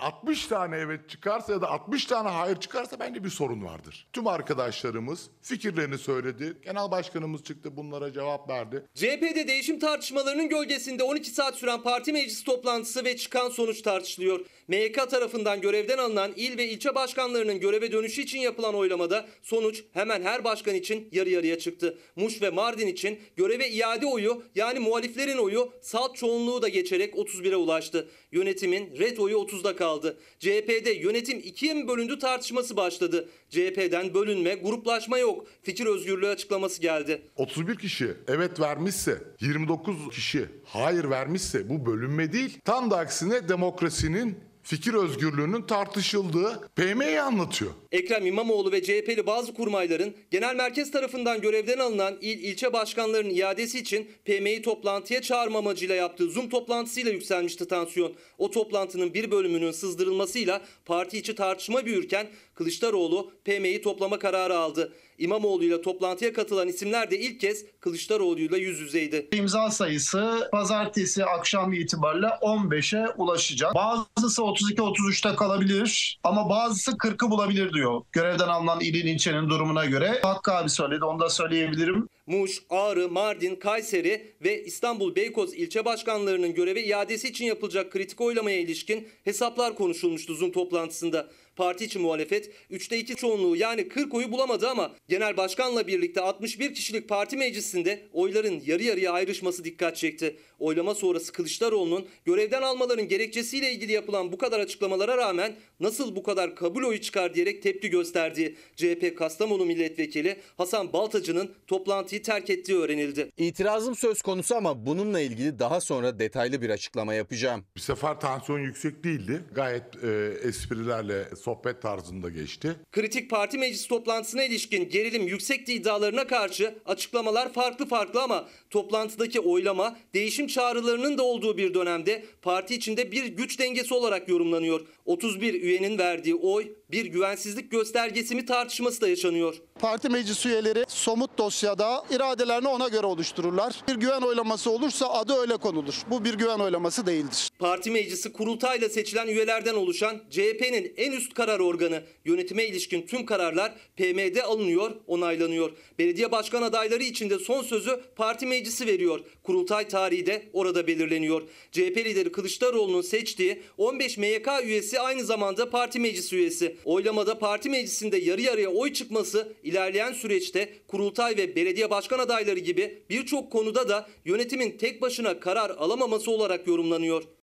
60 tane evet çıkarsa ya da 60 tane hayır çıkarsa bence bir sorun vardır. Tüm arkadaşlarımız fikirlerini söyledi. Genel başkanımız çıktı bunlara cevap verdi. CHP'de değişim tartışmalarının gölgesinde 12 saat süren parti meclisi toplantısı ve çıkan sonuç tartışılıyor. MYK tarafından görevden alınan il ve ilçe başkanlarının göreve dönüşü için yapılan oylamada sonuç hemen her başkan için yarı yarıya çıktı. Muş ve Mardin için göreve iade oyu yani muhaliflerin oyu salt çoğunluğu da geçerek 31'e ulaştı. Yönetimin red oyu 30'da kaldı. CHP'de yönetim ikiye mi bölündü tartışması başladı. CHP'den bölünme, gruplaşma yok. Fikir özgürlüğü açıklaması geldi. 31 kişi evet vermişse, 29 kişi hayır vermişse bu bölünme değil. Tam da aksine demokrasinin fikir özgürlüğünün tartışıldığı PM'yi anlatıyor. Ekrem İmamoğlu ve CHP'li bazı kurmayların genel merkez tarafından görevden alınan il ilçe başkanlarının iadesi için PM'yi toplantıya çağırma amacıyla yaptığı Zoom toplantısıyla yükselmişti tansiyon. O toplantının bir bölümünün sızdırılmasıyla parti içi tartışma büyürken Kılıçdaroğlu PM'yi toplama kararı aldı. İmamoğlu ile toplantıya katılan isimler de ilk kez Kılıçdaroğlu'yla yüz yüzeydi. İmza sayısı pazartesi akşam itibariyle 15'e ulaşacak. Bazısı 32-33'te kalabilir ama bazısı 40'ı bulabilir diyor. Görevden alınan ilin ilçenin durumuna göre. Hakkı abi söyledi onu da söyleyebilirim. Muş, Ağrı, Mardin, Kayseri ve İstanbul Beykoz ilçe başkanlarının göreve iadesi için yapılacak kritik oylamaya ilişkin hesaplar konuşulmuştu Zoom toplantısında. Parti içi muhalefet 3'te 2 çoğunluğu yani 40 oyu bulamadı ama genel başkanla birlikte 61 kişilik parti meclisinde oyların yarı yarıya ayrışması dikkat çekti. Oylama sonrası Kılıçdaroğlu'nun görevden almaların gerekçesiyle ilgili yapılan bu kadar açıklamalara rağmen nasıl bu kadar kabul oyu çıkar diyerek tepki gösterdiği CHP Kastamonu milletvekili Hasan Baltacı'nın toplantıyı terk ettiği öğrenildi. İtirazım söz konusu ama bununla ilgili daha sonra detaylı bir açıklama yapacağım. Bir sefer tansiyon yüksek değildi. Gayet e, esprilerle sohbet tarzında geçti. Kritik parti meclis toplantısına ilişkin gerilim yüksekti iddialarına karşı açıklamalar farklı farklı ama toplantıdaki oylama değişim çağrılarının da olduğu bir dönemde parti içinde bir güç dengesi olarak yorumlanıyor. 31 üyenin verdiği oy bir güvensizlik göstergesi mi tartışması da yaşanıyor. Parti meclis üyeleri somut dosyada iradelerini ona göre oluştururlar. Bir güven oylaması olursa adı öyle konulur. Bu bir güven oylaması değildir. Parti meclisi kurultayla seçilen üyelerden oluşan CHP'nin en üst karar organı. Yönetime ilişkin tüm kararlar PM'de alınıyor, onaylanıyor. Belediye başkan adayları için de son sözü parti meclisi veriyor. Kurultay tarihi de orada belirleniyor. CHP lideri Kılıçdaroğlu'nun seçtiği 15 MYK üyesi aynı zamanda parti meclisi üyesi. Oylamada parti meclisinde yarı yarıya oy çıkması ilerleyen süreçte kurultay ve belediye başkan adayları gibi birçok konuda da yönetimin tek başına karar alamaması olarak yorumlanıyor.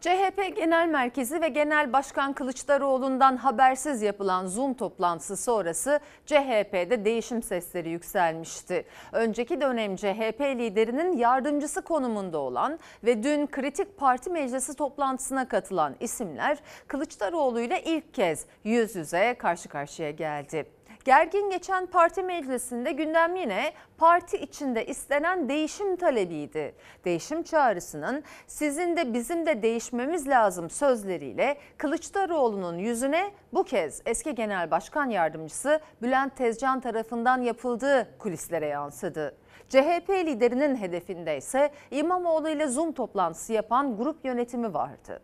CHP Genel Merkezi ve Genel Başkan Kılıçdaroğlu'ndan habersiz yapılan Zoom toplantısı sonrası CHP'de değişim sesleri yükselmişti. Önceki dönem CHP liderinin yardımcısı konumunda olan ve dün kritik parti meclisi toplantısına katılan isimler Kılıçdaroğlu ile ilk kez yüz yüze karşı karşıya geldi. Gergin geçen parti meclisinde gündem yine parti içinde istenen değişim talebiydi. Değişim çağrısının sizin de bizim de değişmemiz lazım sözleriyle Kılıçdaroğlu'nun yüzüne bu kez eski genel başkan yardımcısı Bülent Tezcan tarafından yapıldığı kulislere yansıdı. CHP liderinin hedefinde ise İmamoğlu ile Zoom toplantısı yapan grup yönetimi vardı.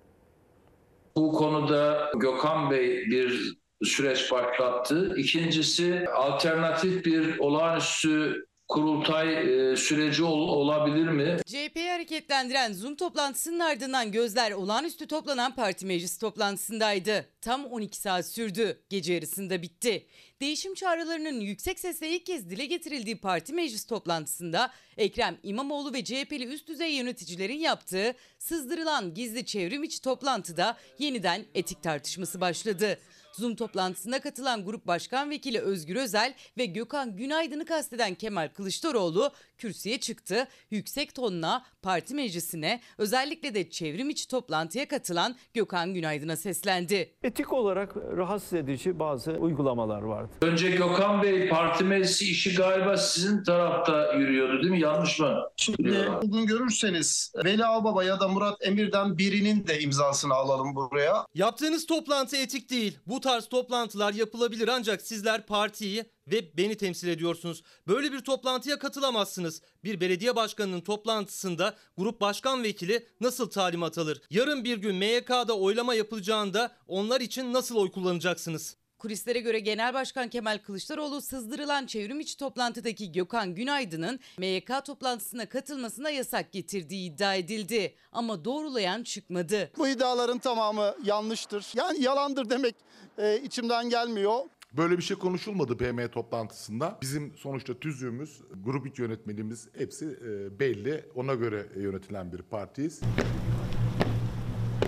Bu konuda Gökhan Bey bir süreç başlattı. İkincisi alternatif bir olağanüstü kurultay e, süreci ol, olabilir mi? CHP'yi hareketlendiren Zoom toplantısının ardından gözler olağanüstü toplanan parti meclisi toplantısındaydı. Tam 12 saat sürdü. Gece yarısında bitti. Değişim çağrılarının yüksek sesle ilk kez dile getirildiği parti meclis toplantısında Ekrem İmamoğlu ve CHP'li üst düzey yöneticilerin yaptığı sızdırılan gizli çevrim içi toplantıda yeniden etik tartışması başladı. Zoom toplantısına katılan Grup Başkan Vekili Özgür Özel ve Gökhan Günaydın'ı kasteden Kemal Kılıçdaroğlu kürsüye çıktı. Yüksek tonla parti meclisine özellikle de çevrim içi toplantıya katılan Gökhan Günaydın'a seslendi. Etik olarak rahatsız edici bazı uygulamalar vardı. Önce Gökhan Bey parti meclisi işi galiba sizin tarafta yürüyordu değil mi? Yanlış mı? Şimdi bugün görürseniz Veli Ağbaba ya da Murat Emir'den birinin de imzasını alalım buraya. Yaptığınız toplantı etik değil. Bu tarz toplantılar yapılabilir ancak sizler partiyi ve beni temsil ediyorsunuz. Böyle bir toplantıya katılamazsınız. Bir belediye başkanının toplantısında grup başkan vekili nasıl talimat alır? Yarın bir gün MYK'da oylama yapılacağında onlar için nasıl oy kullanacaksınız? Kulislere göre Genel Başkan Kemal Kılıçdaroğlu sızdırılan çevrim içi toplantıdaki Gökhan Günaydın'ın MYK toplantısına katılmasına yasak getirdiği iddia edildi. Ama doğrulayan çıkmadı. Bu iddiaların tamamı yanlıştır. Yani yalandır demek e, içimden gelmiyor. Böyle bir şey konuşulmadı PM toplantısında. Bizim sonuçta tüzüğümüz, grup iç yönetmeliğimiz hepsi e, belli. Ona göre yönetilen bir partiyiz.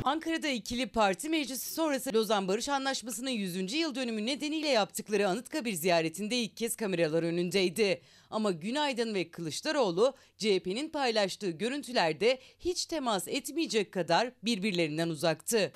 Ankara'da ikili parti meclisi sonrası Lozan Barış Anlaşması'nın 100. yıl dönümü nedeniyle yaptıkları Anıtkabir ziyaretinde ilk kez kameralar önündeydi. Ama Günaydın ve Kılıçdaroğlu CHP'nin paylaştığı görüntülerde hiç temas etmeyecek kadar birbirlerinden uzaktı.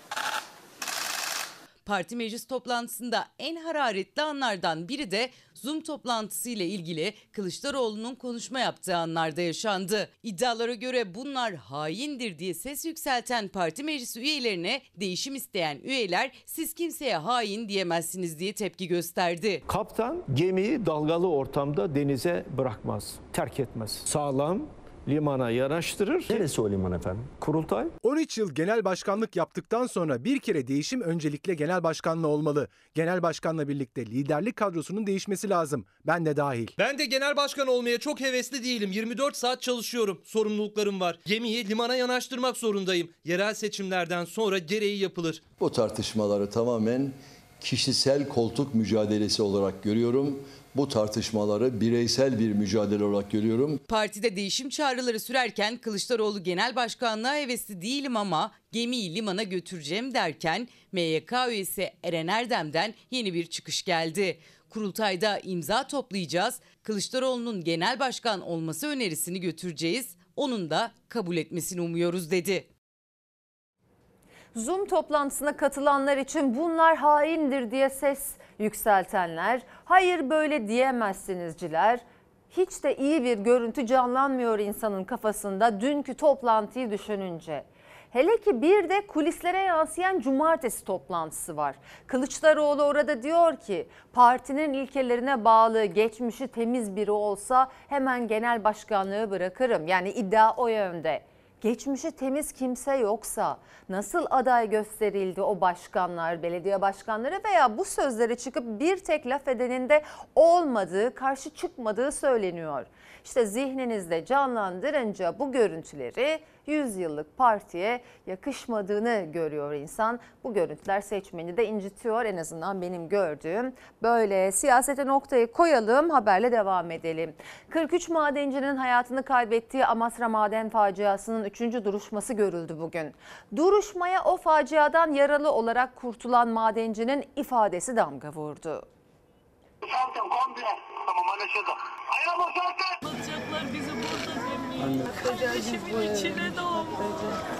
Parti meclis toplantısında en hararetli anlardan biri de Zoom toplantısı ile ilgili Kılıçdaroğlu'nun konuşma yaptığı anlarda yaşandı. İddialara göre bunlar haindir diye ses yükselten parti meclisi üyelerine değişim isteyen üyeler siz kimseye hain diyemezsiniz diye tepki gösterdi. Kaptan gemiyi dalgalı ortamda denize bırakmaz, terk etmez. Sağlam limana yanaştırır. Neresi o liman efendim? Kurultay. 13 yıl genel başkanlık yaptıktan sonra bir kere değişim öncelikle genel başkanla olmalı. Genel başkanla birlikte liderlik kadrosunun değişmesi lazım. Ben de dahil. Ben de genel başkan olmaya çok hevesli değilim. 24 saat çalışıyorum. Sorumluluklarım var. Gemiyi limana yanaştırmak zorundayım. Yerel seçimlerden sonra gereği yapılır. Bu tartışmaları tamamen kişisel koltuk mücadelesi olarak görüyorum. Bu tartışmaları bireysel bir mücadele olarak görüyorum. Partide değişim çağrıları sürerken Kılıçdaroğlu genel başkanlığa hevesli değilim ama gemiyi limana götüreceğim derken MYK üyesi Eren Erdem'den yeni bir çıkış geldi. Kurultayda imza toplayacağız. Kılıçdaroğlu'nun genel başkan olması önerisini götüreceğiz. Onun da kabul etmesini umuyoruz dedi. Zoom toplantısına katılanlar için bunlar haindir diye ses yükseltenler, hayır böyle diyemezsinizciler, hiç de iyi bir görüntü canlanmıyor insanın kafasında dünkü toplantıyı düşününce. Hele ki bir de kulislere yansıyan cumartesi toplantısı var. Kılıçdaroğlu orada diyor ki partinin ilkelerine bağlı geçmişi temiz biri olsa hemen genel başkanlığı bırakırım. Yani iddia o yönde. Geçmişi temiz kimse yoksa nasıl aday gösterildi o başkanlar, belediye başkanları veya bu sözlere çıkıp bir tek laf edenin de olmadığı, karşı çıkmadığı söyleniyor. İşte zihninizde canlandırınca bu görüntüleri 100 yıllık partiye yakışmadığını görüyor insan. Bu görüntüler seçmeni de incitiyor en azından benim gördüğüm. Böyle siyasete noktayı koyalım haberle devam edelim. 43 madencinin hayatını kaybettiği Amasra maden faciasının 3. duruşması görüldü bugün. Duruşmaya o faciadan yaralı olarak kurtulan madencinin ifadesi damga vurdu. Ayağım boşaltın. Alacaklar bizi burada gömleği. Kardeşimin içine doğmuş.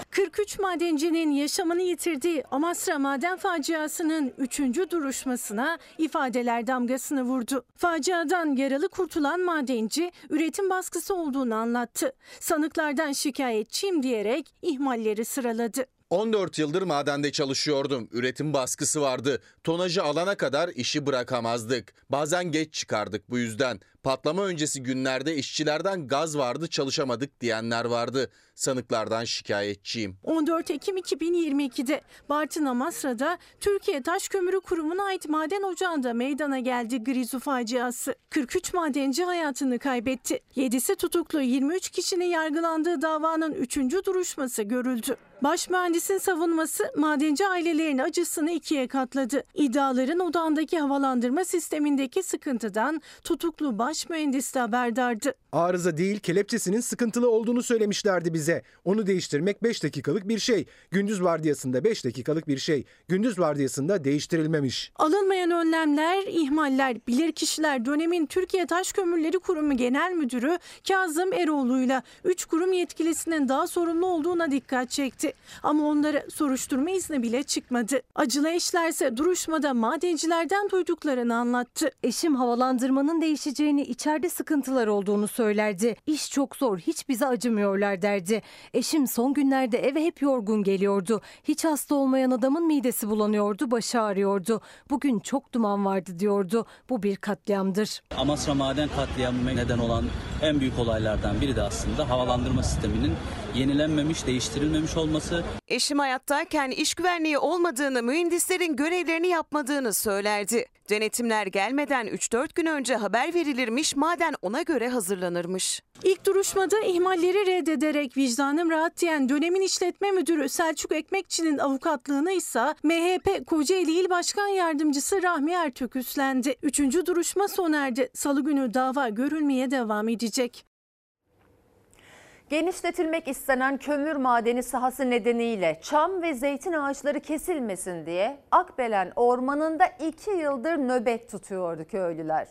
43 madencinin yaşamını yitirdiği Amasra maden faciasının 3. duruşmasına ifadeler damgasını vurdu. Faciadan yaralı kurtulan madenci üretim baskısı olduğunu anlattı. Sanıklardan şikayetçiyim diyerek ihmalleri sıraladı. 14 yıldır madende çalışıyordum. Üretim baskısı vardı. Tonajı alana kadar işi bırakamazdık. Bazen geç çıkardık bu yüzden. Patlama öncesi günlerde işçilerden gaz vardı çalışamadık diyenler vardı. Sanıklardan şikayetçiyim. 14 Ekim 2022'de Bartın Amasra'da Türkiye Taş Kömürü Kurumu'na ait maden ocağında meydana geldi Grizu faciası. 43 madenci hayatını kaybetti. 7'si tutuklu 23 kişinin yargılandığı davanın 3. duruşması görüldü. Baş mühendisin savunması madenci ailelerin acısını ikiye katladı. İddiaların odağındaki havalandırma sistemindeki sıkıntıdan tutuklu baş mühendis de haberdardı. Arıza değil kelepçesinin sıkıntılı olduğunu söylemişlerdi bize. Onu değiştirmek 5 dakikalık bir şey. Gündüz vardiyasında 5 dakikalık bir şey. Gündüz vardiyasında değiştirilmemiş. Alınmayan önlemler, ihmaller, bilirkişiler dönemin Türkiye Taş Kömürleri Kurumu Genel Müdürü Kazım Eroğlu'yla 3 kurum yetkilisinin daha sorumlu olduğuna dikkat çekti. Ama onlara soruşturma izni bile çıkmadı. Acılı eşlerse duruşmada madencilerden duyduklarını anlattı. Eşim havalandırmanın değişeceğini, içeride sıkıntılar olduğunu söylerdi. İş çok zor, hiç bize acımıyorlar derdi. Eşim son günlerde eve hep yorgun geliyordu. Hiç hasta olmayan adamın midesi bulanıyordu, başı ağrıyordu. Bugün çok duman vardı diyordu. Bu bir katliamdır. Amasra maden katliamına neden olan en büyük olaylardan biri de aslında havalandırma sisteminin yenilenmemiş, değiştirilmemiş olması. Eşim hayattayken iş güvenliği olmadığını, mühendislerin görevlerini yapmadığını söylerdi. Denetimler gelmeden 3-4 gün önce haber verilirmiş, maden ona göre hazırlanırmış. İlk duruşmada ihmalleri reddederek vicdanım rahat diyen dönemin işletme müdürü Selçuk Ekmekçi'nin avukatlığını ise MHP Kocaeli İl Başkan Yardımcısı Rahmi Ertök üstlendi. Üçüncü duruşma sona erdi. Salı günü dava görülmeye devam edecek. Genişletilmek istenen kömür madeni sahası nedeniyle çam ve zeytin ağaçları kesilmesin diye Akbelen ormanında 2 yıldır nöbet tutuyordu köylüler.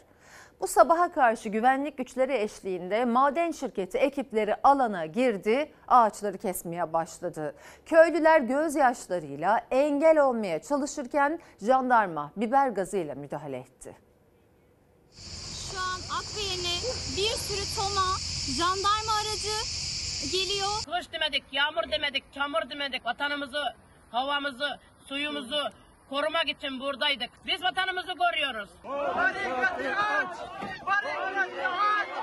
Bu sabaha karşı güvenlik güçleri eşliğinde maden şirketi ekipleri alana girdi, ağaçları kesmeye başladı. Köylüler gözyaşlarıyla engel olmaya çalışırken jandarma biber gazıyla müdahale etti. Şu an Akbelen'e bir sürü toma, jandarma aracı geliyor. Kış demedik, yağmur demedik, çamur demedik. Vatanımızı, havamızı, suyumuzu korumak için buradaydık. Biz vatanımızı koruyoruz. Barikatı aç! Barikatı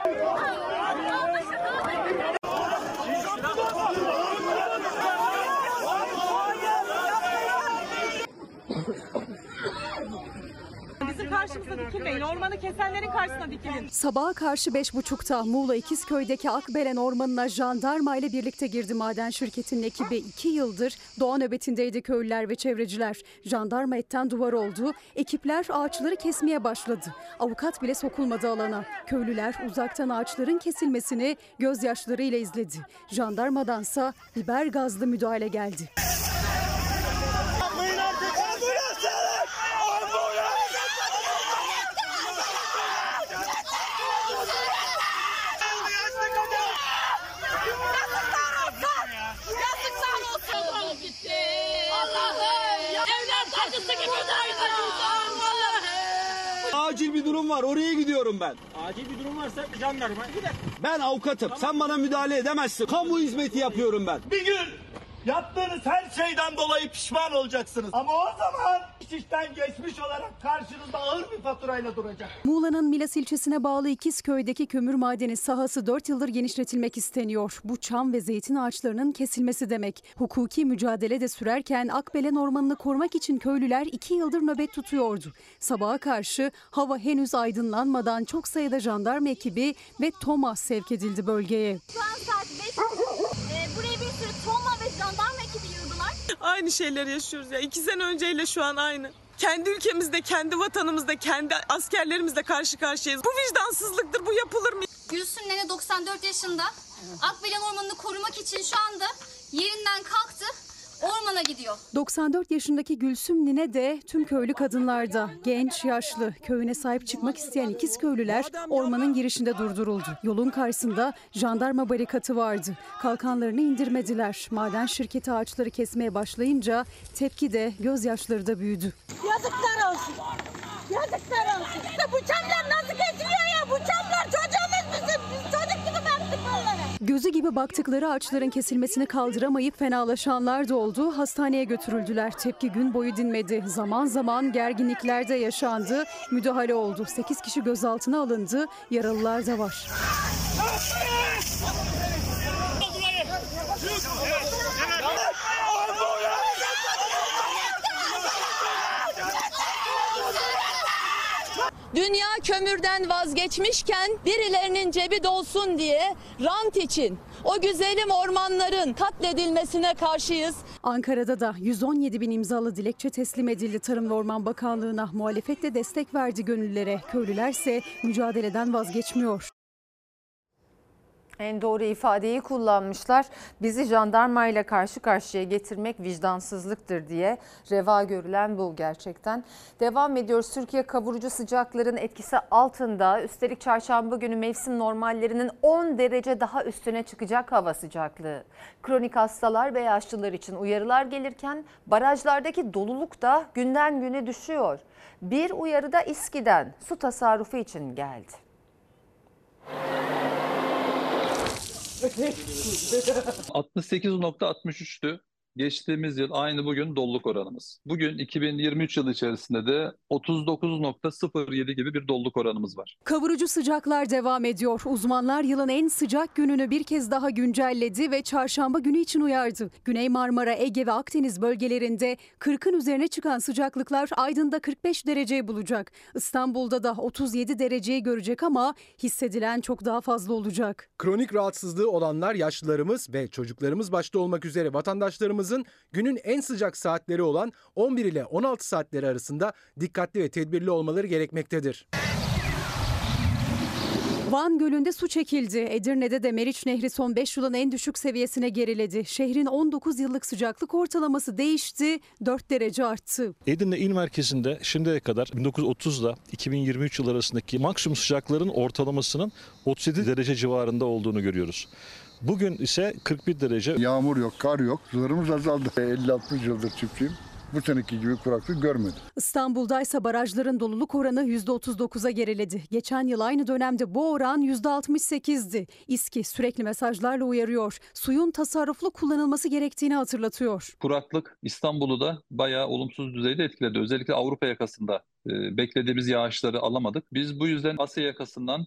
Bizim dikilmeyin. Ormanı kesenlerin karşısına dikilin. Sabaha karşı beş buçukta Muğla İkizköy'deki Akbelen Ormanı'na jandarma ile birlikte girdi maden şirketinin ekibi. iki yıldır doğa nöbetindeydi köylüler ve çevreciler. Jandarma etten duvar oldu. Ekipler ağaçları kesmeye başladı. Avukat bile sokulmadı alana. Köylüler uzaktan ağaçların kesilmesini gözyaşlarıyla izledi. Jandarmadansa biber gazlı müdahale geldi. Gidiyorum ben. Acil bir durum varsa jandarma gider. Ben avukatım. Sen bana müdahale edemezsin. Kamu hizmeti yapıyorum ben. Bir gün Yaptığınız her şeyden dolayı pişman olacaksınız. Ama o zaman iş işten geçmiş olarak karşınızda ağır bir faturayla duracak. Muğla'nın Milas ilçesine bağlı İkizköy'deki kömür madeni sahası 4 yıldır genişletilmek isteniyor. Bu çam ve zeytin ağaçlarının kesilmesi demek. Hukuki mücadele de sürerken Akbelen Ormanı'nı korumak için köylüler 2 yıldır nöbet tutuyordu. Sabaha karşı hava henüz aydınlanmadan çok sayıda jandarma ekibi ve TOMA sevk edildi bölgeye. Şu an saat 5. Ee, buraya bir sürü Toma ve jandarma ekibi yığdılar. Aynı şeyleri yaşıyoruz ya. İki sene önceyle şu an aynı. Kendi ülkemizde, kendi vatanımızda, kendi askerlerimizle karşı karşıyayız. Bu vicdansızlıktır, bu yapılır mı? Gülsün Nene 94 yaşında. Akbelen Ormanı'nı korumak için şu anda yerinden kalktı. Ormana gidiyor. 94 yaşındaki Gülsüm Nine de tüm köylü kadınlarda genç, yaşlı, köyüne sahip çıkmak isteyen ikiz köylüler ormanın girişinde durduruldu. Yolun karşısında jandarma barikatı vardı. Kalkanlarını indirmediler. Maden şirketi ağaçları kesmeye başlayınca tepki de gözyaşları da büyüdü. Yazıklar olsun. Yazıklar olsun. İşte bu çamlar nasıl kesiliyor ya? Bu çamlar çocuğumuz bizim. Biz çocuk gibi baktık onlara. Gözü gibi baktıkları ağaçların kesilmesini kaldıramayıp fenalaşanlar da oldu. Hastaneye götürüldüler. Tepki gün boyu dinmedi. Zaman zaman gerginlikler de yaşandı. Müdahale oldu. 8 kişi gözaltına alındı. Yaralılar da var. Dünya kömürden vazgeçmişken birilerinin cebi dolsun diye rant için o güzelim ormanların katledilmesine karşıyız. Ankara'da da 117 bin imzalı dilekçe teslim edildi Tarım ve Orman Bakanlığı'na. Muhalefet de destek verdi gönüllülere. Köylülerse mücadeleden vazgeçmiyor. En doğru ifadeyi kullanmışlar. Bizi jandarmayla karşı karşıya getirmek vicdansızlıktır diye reva görülen bu gerçekten. Devam ediyoruz. Türkiye kavurucu sıcakların etkisi altında. Üstelik çarşamba günü mevsim normallerinin 10 derece daha üstüne çıkacak hava sıcaklığı. Kronik hastalar ve yaşlılar için uyarılar gelirken barajlardaki doluluk da günden güne düşüyor. Bir uyarı da İSKİ'den su tasarrufu için geldi. 68.63'tü. Geçtiğimiz yıl aynı bugün doluluk oranımız. Bugün 2023 yılı içerisinde de 39.07 gibi bir doluluk oranımız var. Kavurucu sıcaklar devam ediyor. Uzmanlar yılın en sıcak gününü bir kez daha güncelledi ve çarşamba günü için uyardı. Güney Marmara, Ege ve Akdeniz bölgelerinde 40'ın üzerine çıkan sıcaklıklar Aydın'da 45 dereceyi bulacak. İstanbul'da da 37 dereceyi görecek ama hissedilen çok daha fazla olacak. Kronik rahatsızlığı olanlar yaşlılarımız ve çocuklarımız başta olmak üzere vatandaşlarımızın günün en sıcak saatleri olan 11 ile 16 saatleri arasında dikkatli ve tedbirli olmaları gerekmektedir. Van Gölü'nde su çekildi. Edirne'de de Meriç Nehri son 5 yılın en düşük seviyesine geriledi. Şehrin 19 yıllık sıcaklık ortalaması değişti, 4 derece arttı. Edirne il merkezinde şimdiye kadar 1930 ile 2023 yıl arasındaki maksimum sıcakların ortalamasının 37 derece civarında olduğunu görüyoruz. Bugün ise 41 derece. Yağmur yok, kar yok. Sularımız azaldı. 50-60 yıldır çiftçiyim. Bu seneki gibi kuraklık görmedim. İstanbul'da ise barajların doluluk oranı %39'a geriledi. Geçen yıl aynı dönemde bu oran %68'di. İSKİ sürekli mesajlarla uyarıyor. Suyun tasarruflu kullanılması gerektiğini hatırlatıyor. Kuraklık İstanbul'u da bayağı olumsuz düzeyde etkiledi. Özellikle Avrupa yakasında e, beklediğimiz yağışları alamadık. Biz bu yüzden Asya yakasından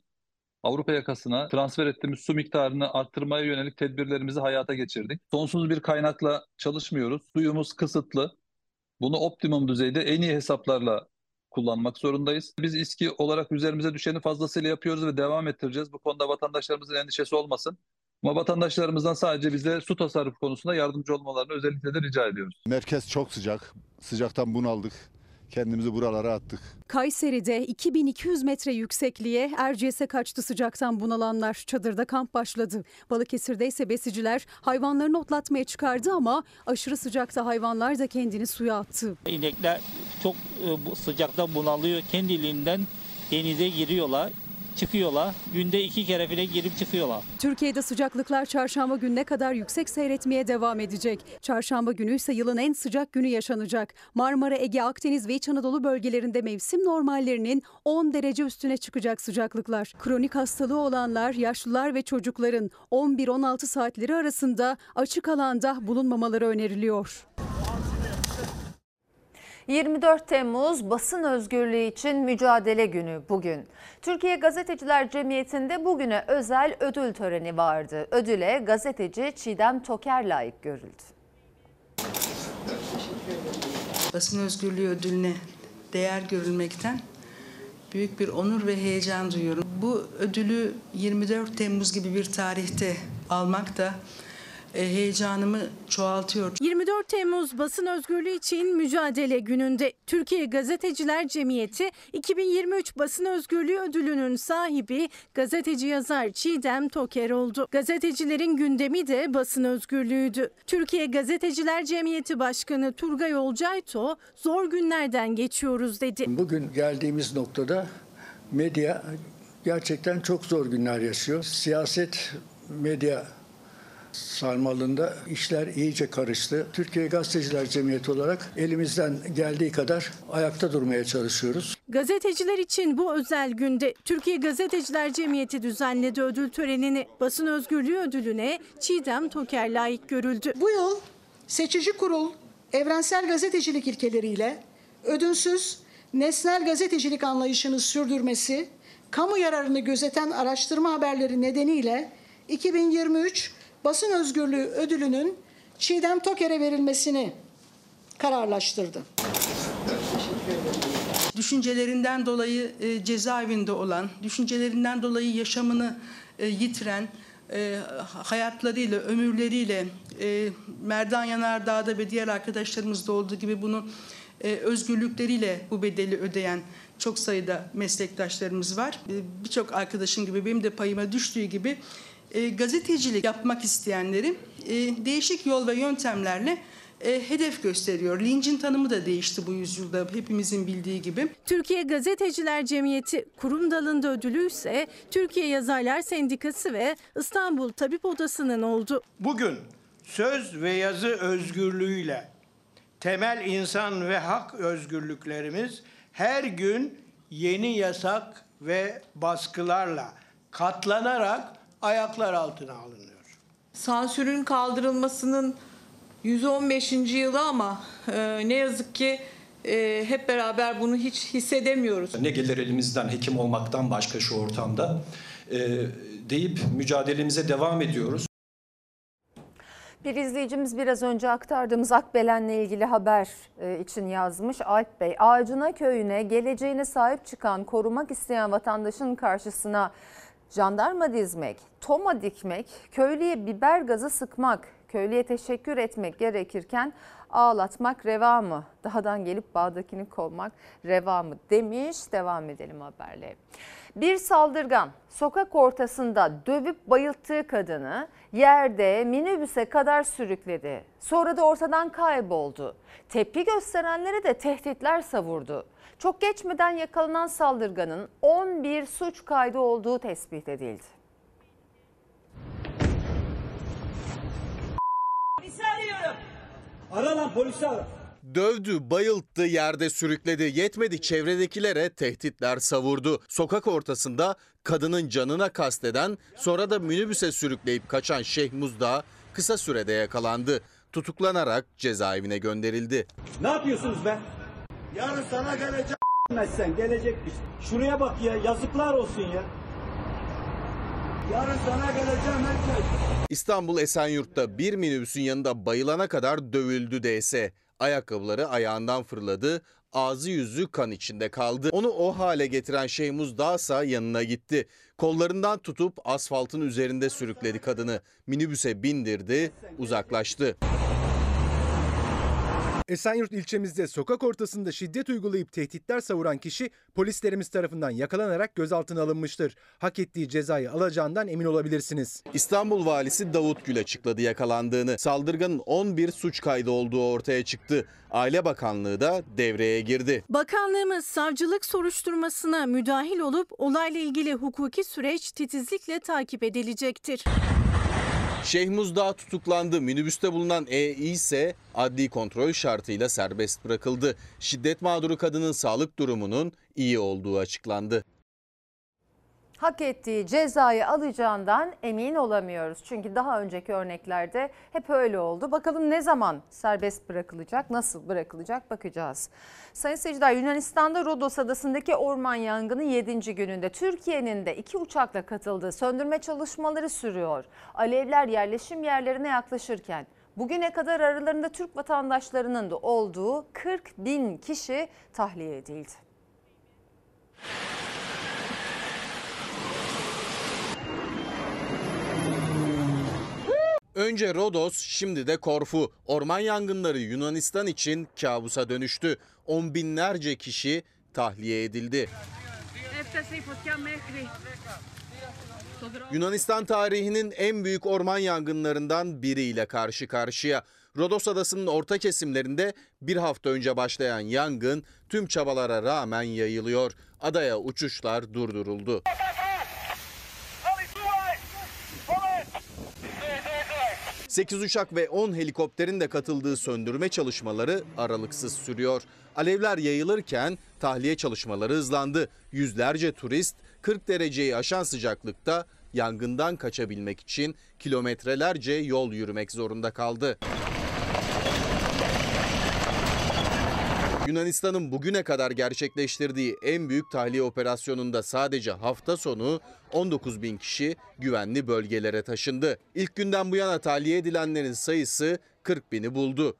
Avrupa yakasına transfer ettiğimiz su miktarını arttırmaya yönelik tedbirlerimizi hayata geçirdik. Sonsuz bir kaynakla çalışmıyoruz. Suyumuz kısıtlı. Bunu optimum düzeyde en iyi hesaplarla kullanmak zorundayız. Biz İSKİ olarak üzerimize düşeni fazlasıyla yapıyoruz ve devam ettireceğiz. Bu konuda vatandaşlarımızın endişesi olmasın. Ama vatandaşlarımızdan sadece bize su tasarrufu konusunda yardımcı olmalarını özellikle de rica ediyoruz. Merkez çok sıcak. Sıcaktan bunaldık. Kendimizi buralara attık. Kayseri'de 2200 metre yüksekliğe Erciyes'e kaçtı sıcaktan bunalanlar. Çadırda kamp başladı. Balıkesir'de ise besiciler hayvanlarını otlatmaya çıkardı ama aşırı sıcakta hayvanlar da kendini suya attı. İnekler çok e, bu sıcakta bunalıyor. Kendiliğinden denize giriyorlar. Çıkıyorlar. Günde iki kere bile girip çıkıyorlar. Türkiye'de sıcaklıklar çarşamba gününe kadar yüksek seyretmeye devam edecek. Çarşamba günü ise yılın en sıcak günü yaşanacak. Marmara, Ege, Akdeniz ve İç Anadolu bölgelerinde mevsim normallerinin 10 derece üstüne çıkacak sıcaklıklar. Kronik hastalığı olanlar, yaşlılar ve çocukların 11-16 saatleri arasında açık alanda bulunmamaları öneriliyor. 24 Temmuz basın özgürlüğü için mücadele günü bugün. Türkiye Gazeteciler Cemiyeti'nde bugüne özel ödül töreni vardı. Ödüle gazeteci Çiğdem Toker layık görüldü. Basın özgürlüğü ödülüne değer görülmekten büyük bir onur ve heyecan duyuyorum. Bu ödülü 24 Temmuz gibi bir tarihte almak da heyecanımı çoğaltıyor. 24 Temmuz basın özgürlüğü için mücadele gününde Türkiye Gazeteciler Cemiyeti 2023 Basın Özgürlüğü Ödülü'nün sahibi gazeteci yazar Çiğdem Toker oldu. Gazetecilerin gündemi de basın özgürlüğüydü. Türkiye Gazeteciler Cemiyeti Başkanı Turgay Olcayto zor günlerden geçiyoruz dedi. Bugün geldiğimiz noktada medya gerçekten çok zor günler yaşıyor. Siyaset medya sarmalında işler iyice karıştı. Türkiye Gazeteciler Cemiyeti olarak elimizden geldiği kadar ayakta durmaya çalışıyoruz. Gazeteciler için bu özel günde Türkiye Gazeteciler Cemiyeti düzenledi ödül törenini. Basın Özgürlüğü Ödülü'ne Çiğdem Toker layık görüldü. Bu yıl seçici kurul evrensel gazetecilik ilkeleriyle ödünsüz nesnel gazetecilik anlayışını sürdürmesi, kamu yararını gözeten araştırma haberleri nedeniyle 2023 Basın Özgürlüğü Ödülü'nün Çiğdem Toker'e verilmesini kararlaştırdı. Düşüncelerinden dolayı e, cezaevinde olan, düşüncelerinden dolayı yaşamını e, yitiren, e, hayatlarıyla, ömürleriyle Merdan Yanardağ'da ve diğer arkadaşlarımızda olduğu gibi bunu özgürlükleriyle bu bedeli ödeyen çok sayıda meslektaşlarımız var. Birçok arkadaşım gibi benim de payıma düştüğü gibi e, gazetecilik yapmak isteyenleri e, değişik yol ve yöntemlerle e, hedef gösteriyor. Lincin tanımı da değişti bu yüzyılda hepimizin bildiği gibi. Türkiye Gazeteciler Cemiyeti kurum dalında ödülü ise Türkiye Yazarlar Sendikası ve İstanbul Tabip Odası'nın oldu. Bugün söz ve yazı özgürlüğüyle temel insan ve hak özgürlüklerimiz her gün yeni yasak ve baskılarla katlanarak ayaklar altına alınıyor. Sansürün kaldırılmasının 115. yılı ama e, ne yazık ki e, hep beraber bunu hiç hissedemiyoruz. Ne gelir elimizden hekim olmaktan başka şu ortamda e, deyip mücadelemize devam ediyoruz. Bir izleyicimiz biraz önce aktardığımız Akbelen'le ilgili haber e, için yazmış. Alp Bey, Ağacına köyüne geleceğine sahip çıkan, korumak isteyen vatandaşın karşısına jandarma dizmek, toma dikmek, köylüye biber gazı sıkmak, köylüye teşekkür etmek gerekirken ağlatmak reva mı? Dağdan gelip bağdakini kovmak reva mı? Demiş. Devam edelim haberle. Bir saldırgan sokak ortasında dövüp bayılttığı kadını yerde minibüse kadar sürükledi. Sonra da ortadan kayboldu. Tepki gösterenlere de tehditler savurdu. Çok geçmeden yakalanan saldırganın 11 suç kaydı olduğu tespit edildi. Polisi arıyorum. Ara lan polisi ara. Dövdü, bayılttı, yerde sürükledi. Yetmedi çevredekilere tehditler savurdu. Sokak ortasında kadının canına kasteden sonra da minibüse sürükleyip kaçan Şeyh Muzdağ kısa sürede yakalandı. Tutuklanarak cezaevine gönderildi. Ne yapıyorsunuz be? Yarın sana gelecek sen gelecekmiş. Şuraya bak ya yazıklar olsun ya. Yarın sana geleceğim herkes. İstanbul Esenyurt'ta bir minibüsün yanında bayılana kadar dövüldü DS. Ayakkabıları ayağından fırladı, ağzı yüzü kan içinde kaldı. Onu o hale getiren Şeymuz Dağsa yanına gitti. Kollarından tutup asfaltın üzerinde sürükledi kadını. Minibüse bindirdi, uzaklaştı. Esenyurt ilçemizde sokak ortasında şiddet uygulayıp tehditler savuran kişi polislerimiz tarafından yakalanarak gözaltına alınmıştır. Hak ettiği cezayı alacağından emin olabilirsiniz. İstanbul valisi Davut Gül açıkladı yakalandığını. Saldırganın 11 suç kaydı olduğu ortaya çıktı. Aile Bakanlığı da devreye girdi. Bakanlığımız savcılık soruşturmasına müdahil olup olayla ilgili hukuki süreç titizlikle takip edilecektir. Şeyh Muzdağ tutuklandı. Minibüste bulunan E ise adli kontrol şartıyla serbest bırakıldı. Şiddet mağduru kadının sağlık durumunun iyi olduğu açıklandı. Hak ettiği cezayı alacağından emin olamıyoruz. Çünkü daha önceki örneklerde hep öyle oldu. Bakalım ne zaman serbest bırakılacak, nasıl bırakılacak bakacağız. Sayın seyirciler Yunanistan'da Rodos adasındaki orman yangını 7. gününde Türkiye'nin de iki uçakla katıldığı söndürme çalışmaları sürüyor. Alevler yerleşim yerlerine yaklaşırken bugüne kadar aralarında Türk vatandaşlarının da olduğu 40 bin kişi tahliye edildi. Önce Rodos, şimdi de Korfu. Orman yangınları Yunanistan için kabusa dönüştü. On binlerce kişi tahliye edildi. Yunanistan tarihinin en büyük orman yangınlarından biriyle karşı karşıya. Rodos adasının orta kesimlerinde bir hafta önce başlayan yangın tüm çabalara rağmen yayılıyor. Adaya uçuşlar durduruldu. 8 uçak ve 10 helikopterin de katıldığı söndürme çalışmaları aralıksız sürüyor. Alevler yayılırken tahliye çalışmaları hızlandı. Yüzlerce turist 40 dereceyi aşan sıcaklıkta yangından kaçabilmek için kilometrelerce yol yürümek zorunda kaldı. Yunanistan'ın bugüne kadar gerçekleştirdiği en büyük tahliye operasyonunda sadece hafta sonu 19 bin kişi güvenli bölgelere taşındı. İlk günden bu yana tahliye edilenlerin sayısı 40 bini buldu.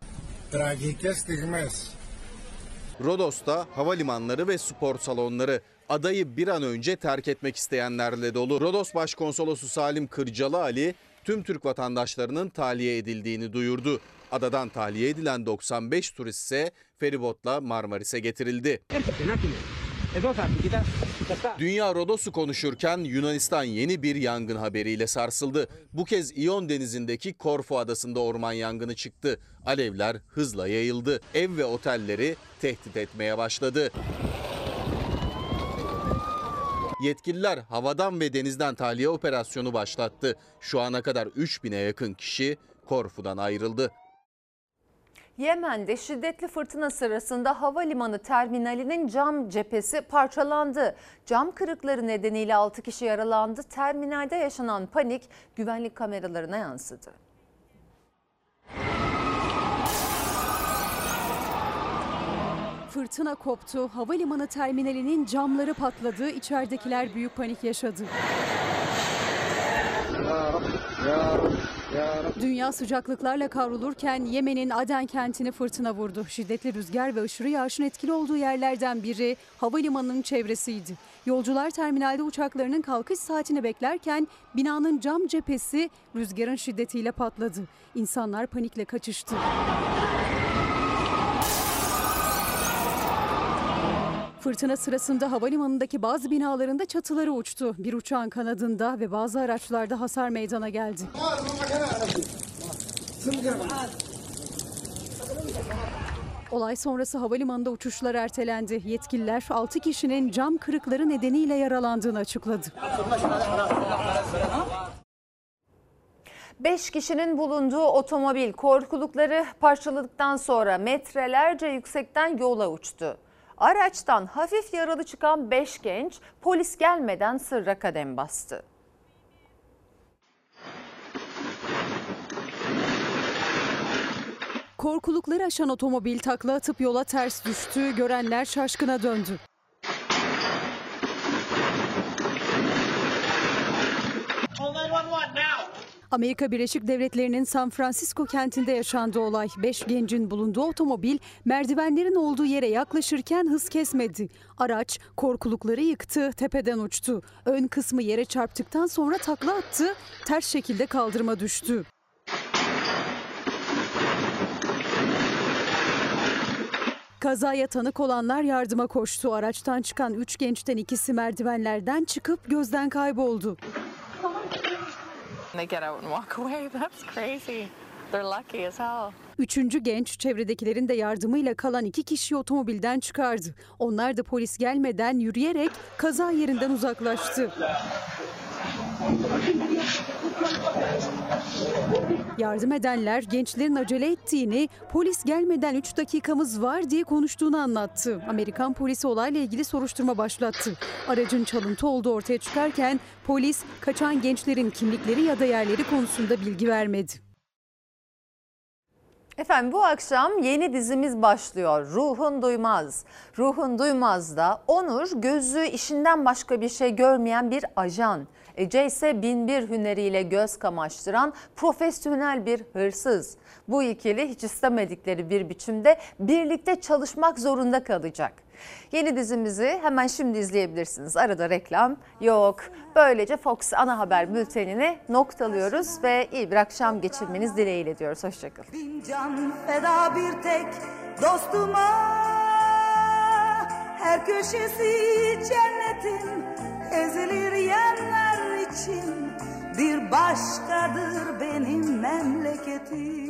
Rodos'ta havalimanları ve spor salonları adayı bir an önce terk etmek isteyenlerle dolu. Rodos Başkonsolosu Salim Kırcalı Ali tüm Türk vatandaşlarının tahliye edildiğini duyurdu. Adadan tahliye edilen 95 turist ise feribotla Marmaris'e getirildi. Dünya Rodos'u konuşurken Yunanistan yeni bir yangın haberiyle sarsıldı. Bu kez İyon denizindeki Korfu adasında orman yangını çıktı. Alevler hızla yayıldı. Ev ve otelleri tehdit etmeye başladı. Yetkililer havadan ve denizden tahliye operasyonu başlattı. Şu ana kadar 3000'e yakın kişi Korfu'dan ayrıldı. Yemen'de şiddetli fırtına sırasında havalimanı terminalinin cam cephesi parçalandı. Cam kırıkları nedeniyle 6 kişi yaralandı. Terminalde yaşanan panik güvenlik kameralarına yansıdı. Fırtına koptu, havalimanı terminalinin camları patladı, içeridekiler büyük panik yaşadı. Dünya sıcaklıklarla kavrulurken Yemen'in Aden kentini fırtına vurdu. Şiddetli rüzgar ve aşırı yağışın etkili olduğu yerlerden biri havalimanının çevresiydi. Yolcular terminalde uçaklarının kalkış saatini beklerken binanın cam cephesi rüzgarın şiddetiyle patladı. İnsanlar panikle kaçıştı. Fırtına sırasında havalimanındaki bazı binalarında çatıları uçtu. Bir uçağın kanadında ve bazı araçlarda hasar meydana geldi. Olay sonrası havalimanında uçuşlar ertelendi. Yetkililer 6 kişinin cam kırıkları nedeniyle yaralandığını açıkladı. 5 kişinin bulunduğu otomobil korkulukları parçaladıktan sonra metrelerce yüksekten yola uçtu. Araçtan hafif yaralı çıkan 5 genç polis gelmeden sırra kadem bastı. Korkulukları aşan otomobil takla atıp yola ters düştü. Görenler şaşkına döndü. Amerika Birleşik Devletleri'nin San Francisco kentinde yaşandı olay. Beş gencin bulunduğu otomobil merdivenlerin olduğu yere yaklaşırken hız kesmedi. Araç korkulukları yıktı, tepeden uçtu. Ön kısmı yere çarptıktan sonra takla attı, ters şekilde kaldırıma düştü. Kazaya tanık olanlar yardıma koştu. Araçtan çıkan üç gençten ikisi merdivenlerden çıkıp gözden kayboldu. They get out and walk away. That's crazy. They're lucky as hell. Üçüncü genç çevredekilerin de yardımıyla kalan iki kişiyi otomobilden çıkardı. Onlar da polis gelmeden yürüyerek kaza yerinden uzaklaştı. Yardım edenler gençlerin acele ettiğini, polis gelmeden 3 dakikamız var diye konuştuğunu anlattı. Amerikan polisi olayla ilgili soruşturma başlattı. Aracın çalıntı olduğu ortaya çıkarken polis kaçan gençlerin kimlikleri ya da yerleri konusunda bilgi vermedi. Efendim bu akşam yeni dizimiz başlıyor. Ruhun Duymaz. Ruhun Duymaz'da Onur gözü işinden başka bir şey görmeyen bir ajan. Ece ise binbir hüneriyle göz kamaştıran profesyonel bir hırsız. Bu ikili hiç istemedikleri bir biçimde birlikte çalışmak zorunda kalacak. Yeni dizimizi hemen şimdi izleyebilirsiniz. Arada reklam yok. Böylece Fox ana haber bültenini noktalıyoruz ve iyi bir akşam geçirmeniz dileğiyle diyoruz. Hoşçakalın. Bin can feda bir tek dostuma Her köşesi cennetin ezilir yerler için Bir başkadır benim memleketim